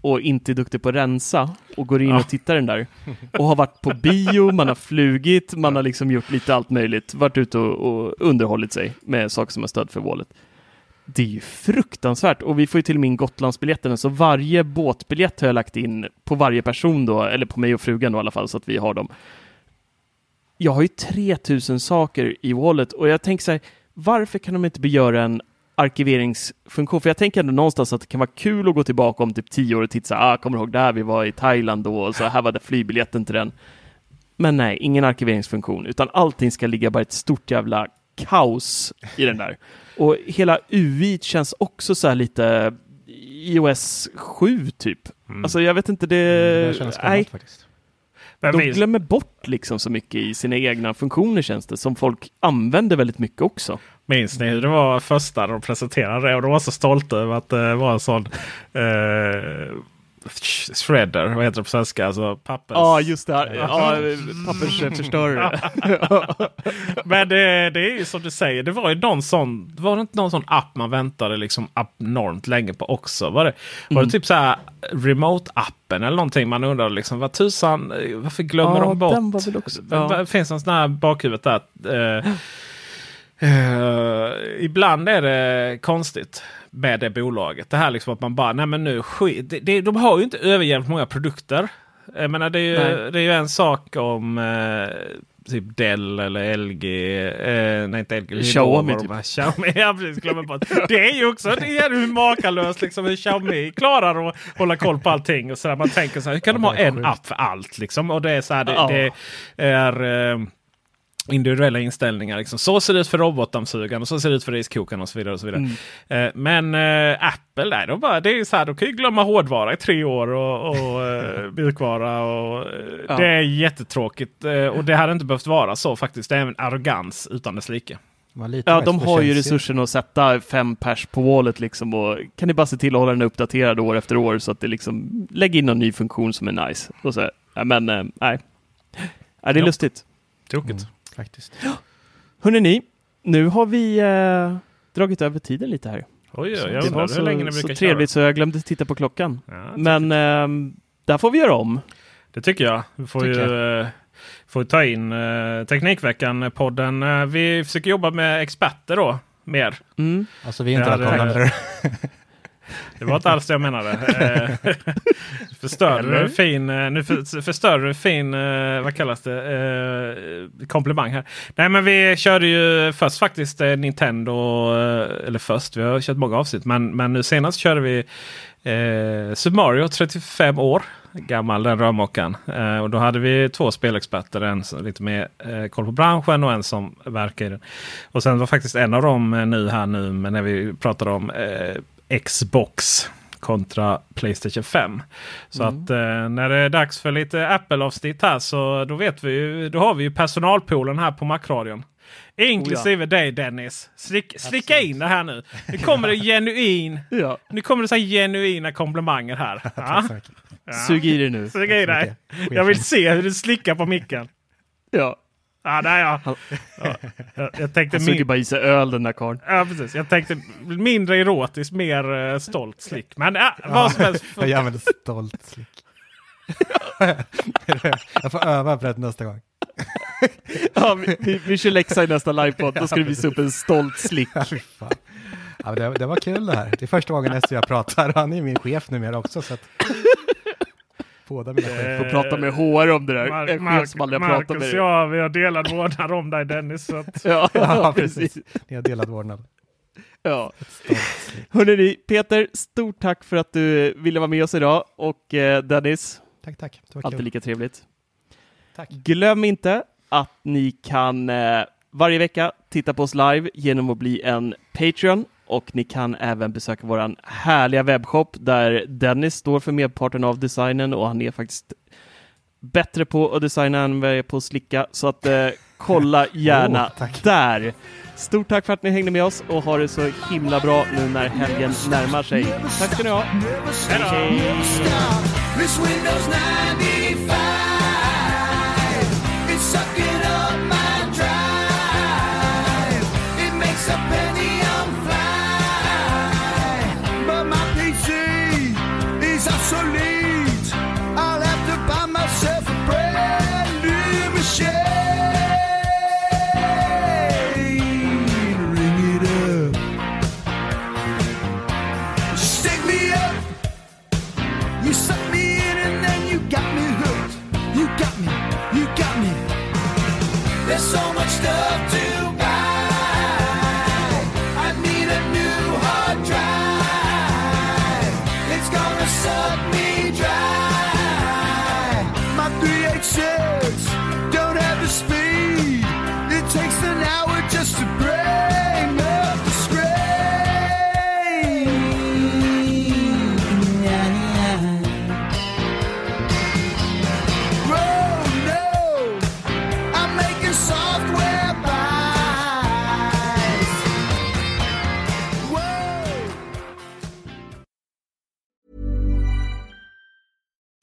och inte är duktig på att rensa och går in Ja. och tittar den där och har varit på bio, man har flugit, man har liksom gjort lite allt möjligt, varit ute och, och underhållit sig med saker som har stöd för Wallet. Det är ju fruktansvärt och vi får ju till min Gotlandsbiljetten så varje båtbiljett har jag lagt in på varje person då, eller på mig och frugan då i alla fall så att vi har dem. Jag har ju 3000 saker i Wallet och jag tänker så här, varför kan de inte göra en arkiveringsfunktion? För jag tänker ändå någonstans att det kan vara kul att gå tillbaka om typ 10 år och titta ah, kommer du ihåg där vi var i Thailand då och så här var det flygbiljetten till den. Men nej, ingen arkiveringsfunktion, utan allting ska ligga bara ett stort jävla kaos i den där. Och hela UI känns också så här lite iOS 7 typ. Mm. Alltså jag vet inte, det... Mm, det känns nej, gammalt faktiskt. Men de vi- glömmer bort liksom så mycket i sina egna funktioner känns det, som folk använder väldigt mycket också. Minns ni hur det var första de presenterade det? Och de var så stolta över att det var en sån eh, shredder, vad heter det på svenska? Alltså pappers... Ja, just det. Här. Ja, pappersförstörare. Men det, det är ju som du säger, det var ju någon sån, var det inte någon sån app man väntade liksom abnormt länge på också? Var det, var det typ så här remote-appen eller någonting man undrade liksom vad tusan, varför glömmer Ja, de bort? den var väl också- ja. Finns en sån här bakhuvudet där. Eh, eh, ibland är det konstigt med det bolaget. Det här liksom att man bara, nej men nu skit. Det, det, de har ju inte överjävligt många produkter. Jag menar det är ju, Nej. det är ju en sak om eh, typ Dell eller LG. Eh, nej inte LG. Xiaomi typ. Xiaomi, ja precis. Glömmer bort. Det är ju också det är hur makalöst liksom hur Xiaomi klarar att hålla koll på allting. Och så där. Man tänker så här, hur kan de ha en app för allt liksom? Och det är så här, det, det är eh, individuella inställningar. Liksom. Så ser det ut för robotdammsugaren och så ser det ut för riskokaren och så vidare. Och så vidare. Mm. Eh, men eh, Apple, nej, de, bara, det är så här, de kan ju glömma hårdvara i tre år och, och eh, mjukvara. Och, eh, Ja. Det är jättetråkigt eh, och det hade inte behövt vara så faktiskt. Det är en arrogans utan dess like. Ja, de har ju resursen att sätta fem pers på wallet liksom och kan ni bara se till att hålla den uppdaterad år efter år så att det liksom lägger in någon ny funktion som är nice. Och så, men eh, nej. Ja, det är lustigt. Tokigt. Mm, faktiskt. Hörrni ni, nu har vi eh, dragit över tiden lite här. Oj, oj, jag det var undrar hur så, länge ni så trevligt så jag glömde titta på klockan. köra. Ja, Men eh, där får vi göra om. Det tycker jag. Vi får Tycker ju eh, får ta in uh, Teknikveckan-podden. Eh, vi försöker jobba med experter då. Mer. Mm. Alltså vi är inte Ja, välkomna. det- var inte alls det jag menade. Eh, förstörde en fin, eh, nu för, förstörde en fin, eh, vad kallas det, komplimang här. Nej men vi körde ju först faktiskt Nintendo, eller först, vi har kört många avsnitt. Men, men nu senast körde vi eh, Super Mario, 35 år gammal den rörmokaren. Eh, och då hade vi två spelexperter, en som lite mer eh, koll på branschen och en som verkar i den. Och sen var faktiskt en av dem eh, nu här nu, men när vi pratade om Xbox kontra Playstation 5. Så att eh, när det är dags för lite Apple-avsnitt här så då vet vi ju, då har vi ju personalpoolen här på Macradion. Inklusive dig Dennis. Slick, slicka in det här nu. Nu kommer det genuin. Ja. Nu kommer det så genuina komplimanger här. Ja. Ja. Sug i det nu. Sug i dig. Jag vill se hur du slickar på micken. Ja. Ja, där ja. ja. Jag, jag tänkte Han suger bara i sig öl den där karln. Ja, precis. Jag tänkte mindre erotiskt, mer eh, stolt slick. Men ja, vad som helst. Jag använder stolt slick. jag får öva på det nästa gång. Ja, vi, vi, vi kör läxa i nästa livepodd. Då ska du visa upp en stolt slick. Ja. Ja, det, det var kul det här. Det är första gången och jag pratar. Han är min chef numera också. Så att... Båda mina chefer. Får prata med HR om det där. Mar- en chef som aldrig har pratat med dig. ja, vi har delad vårdnad om dig Dennis. Så att, Ja, Ja, precis. Ni har delad vårdnad. Ja. Hörrni, Peter, stort tack för att du ville vara med oss idag. Och eh, Dennis, Tack, tack. Det var alltid kul. lika trevligt. Tack. Glöm inte att ni kan eh, varje vecka titta på oss live genom att bli en Patreon och ni kan även besöka våran härliga webbshop där Dennis står för merparten av designen och han är faktiskt bättre på att designa än vad jag är på att slicka. Så att eh, kolla gärna Oh, där. Stort tack för att ni hängde med oss och ha det så himla bra nu när helgen närmar sig. Tack ska ni ha. Hej hej!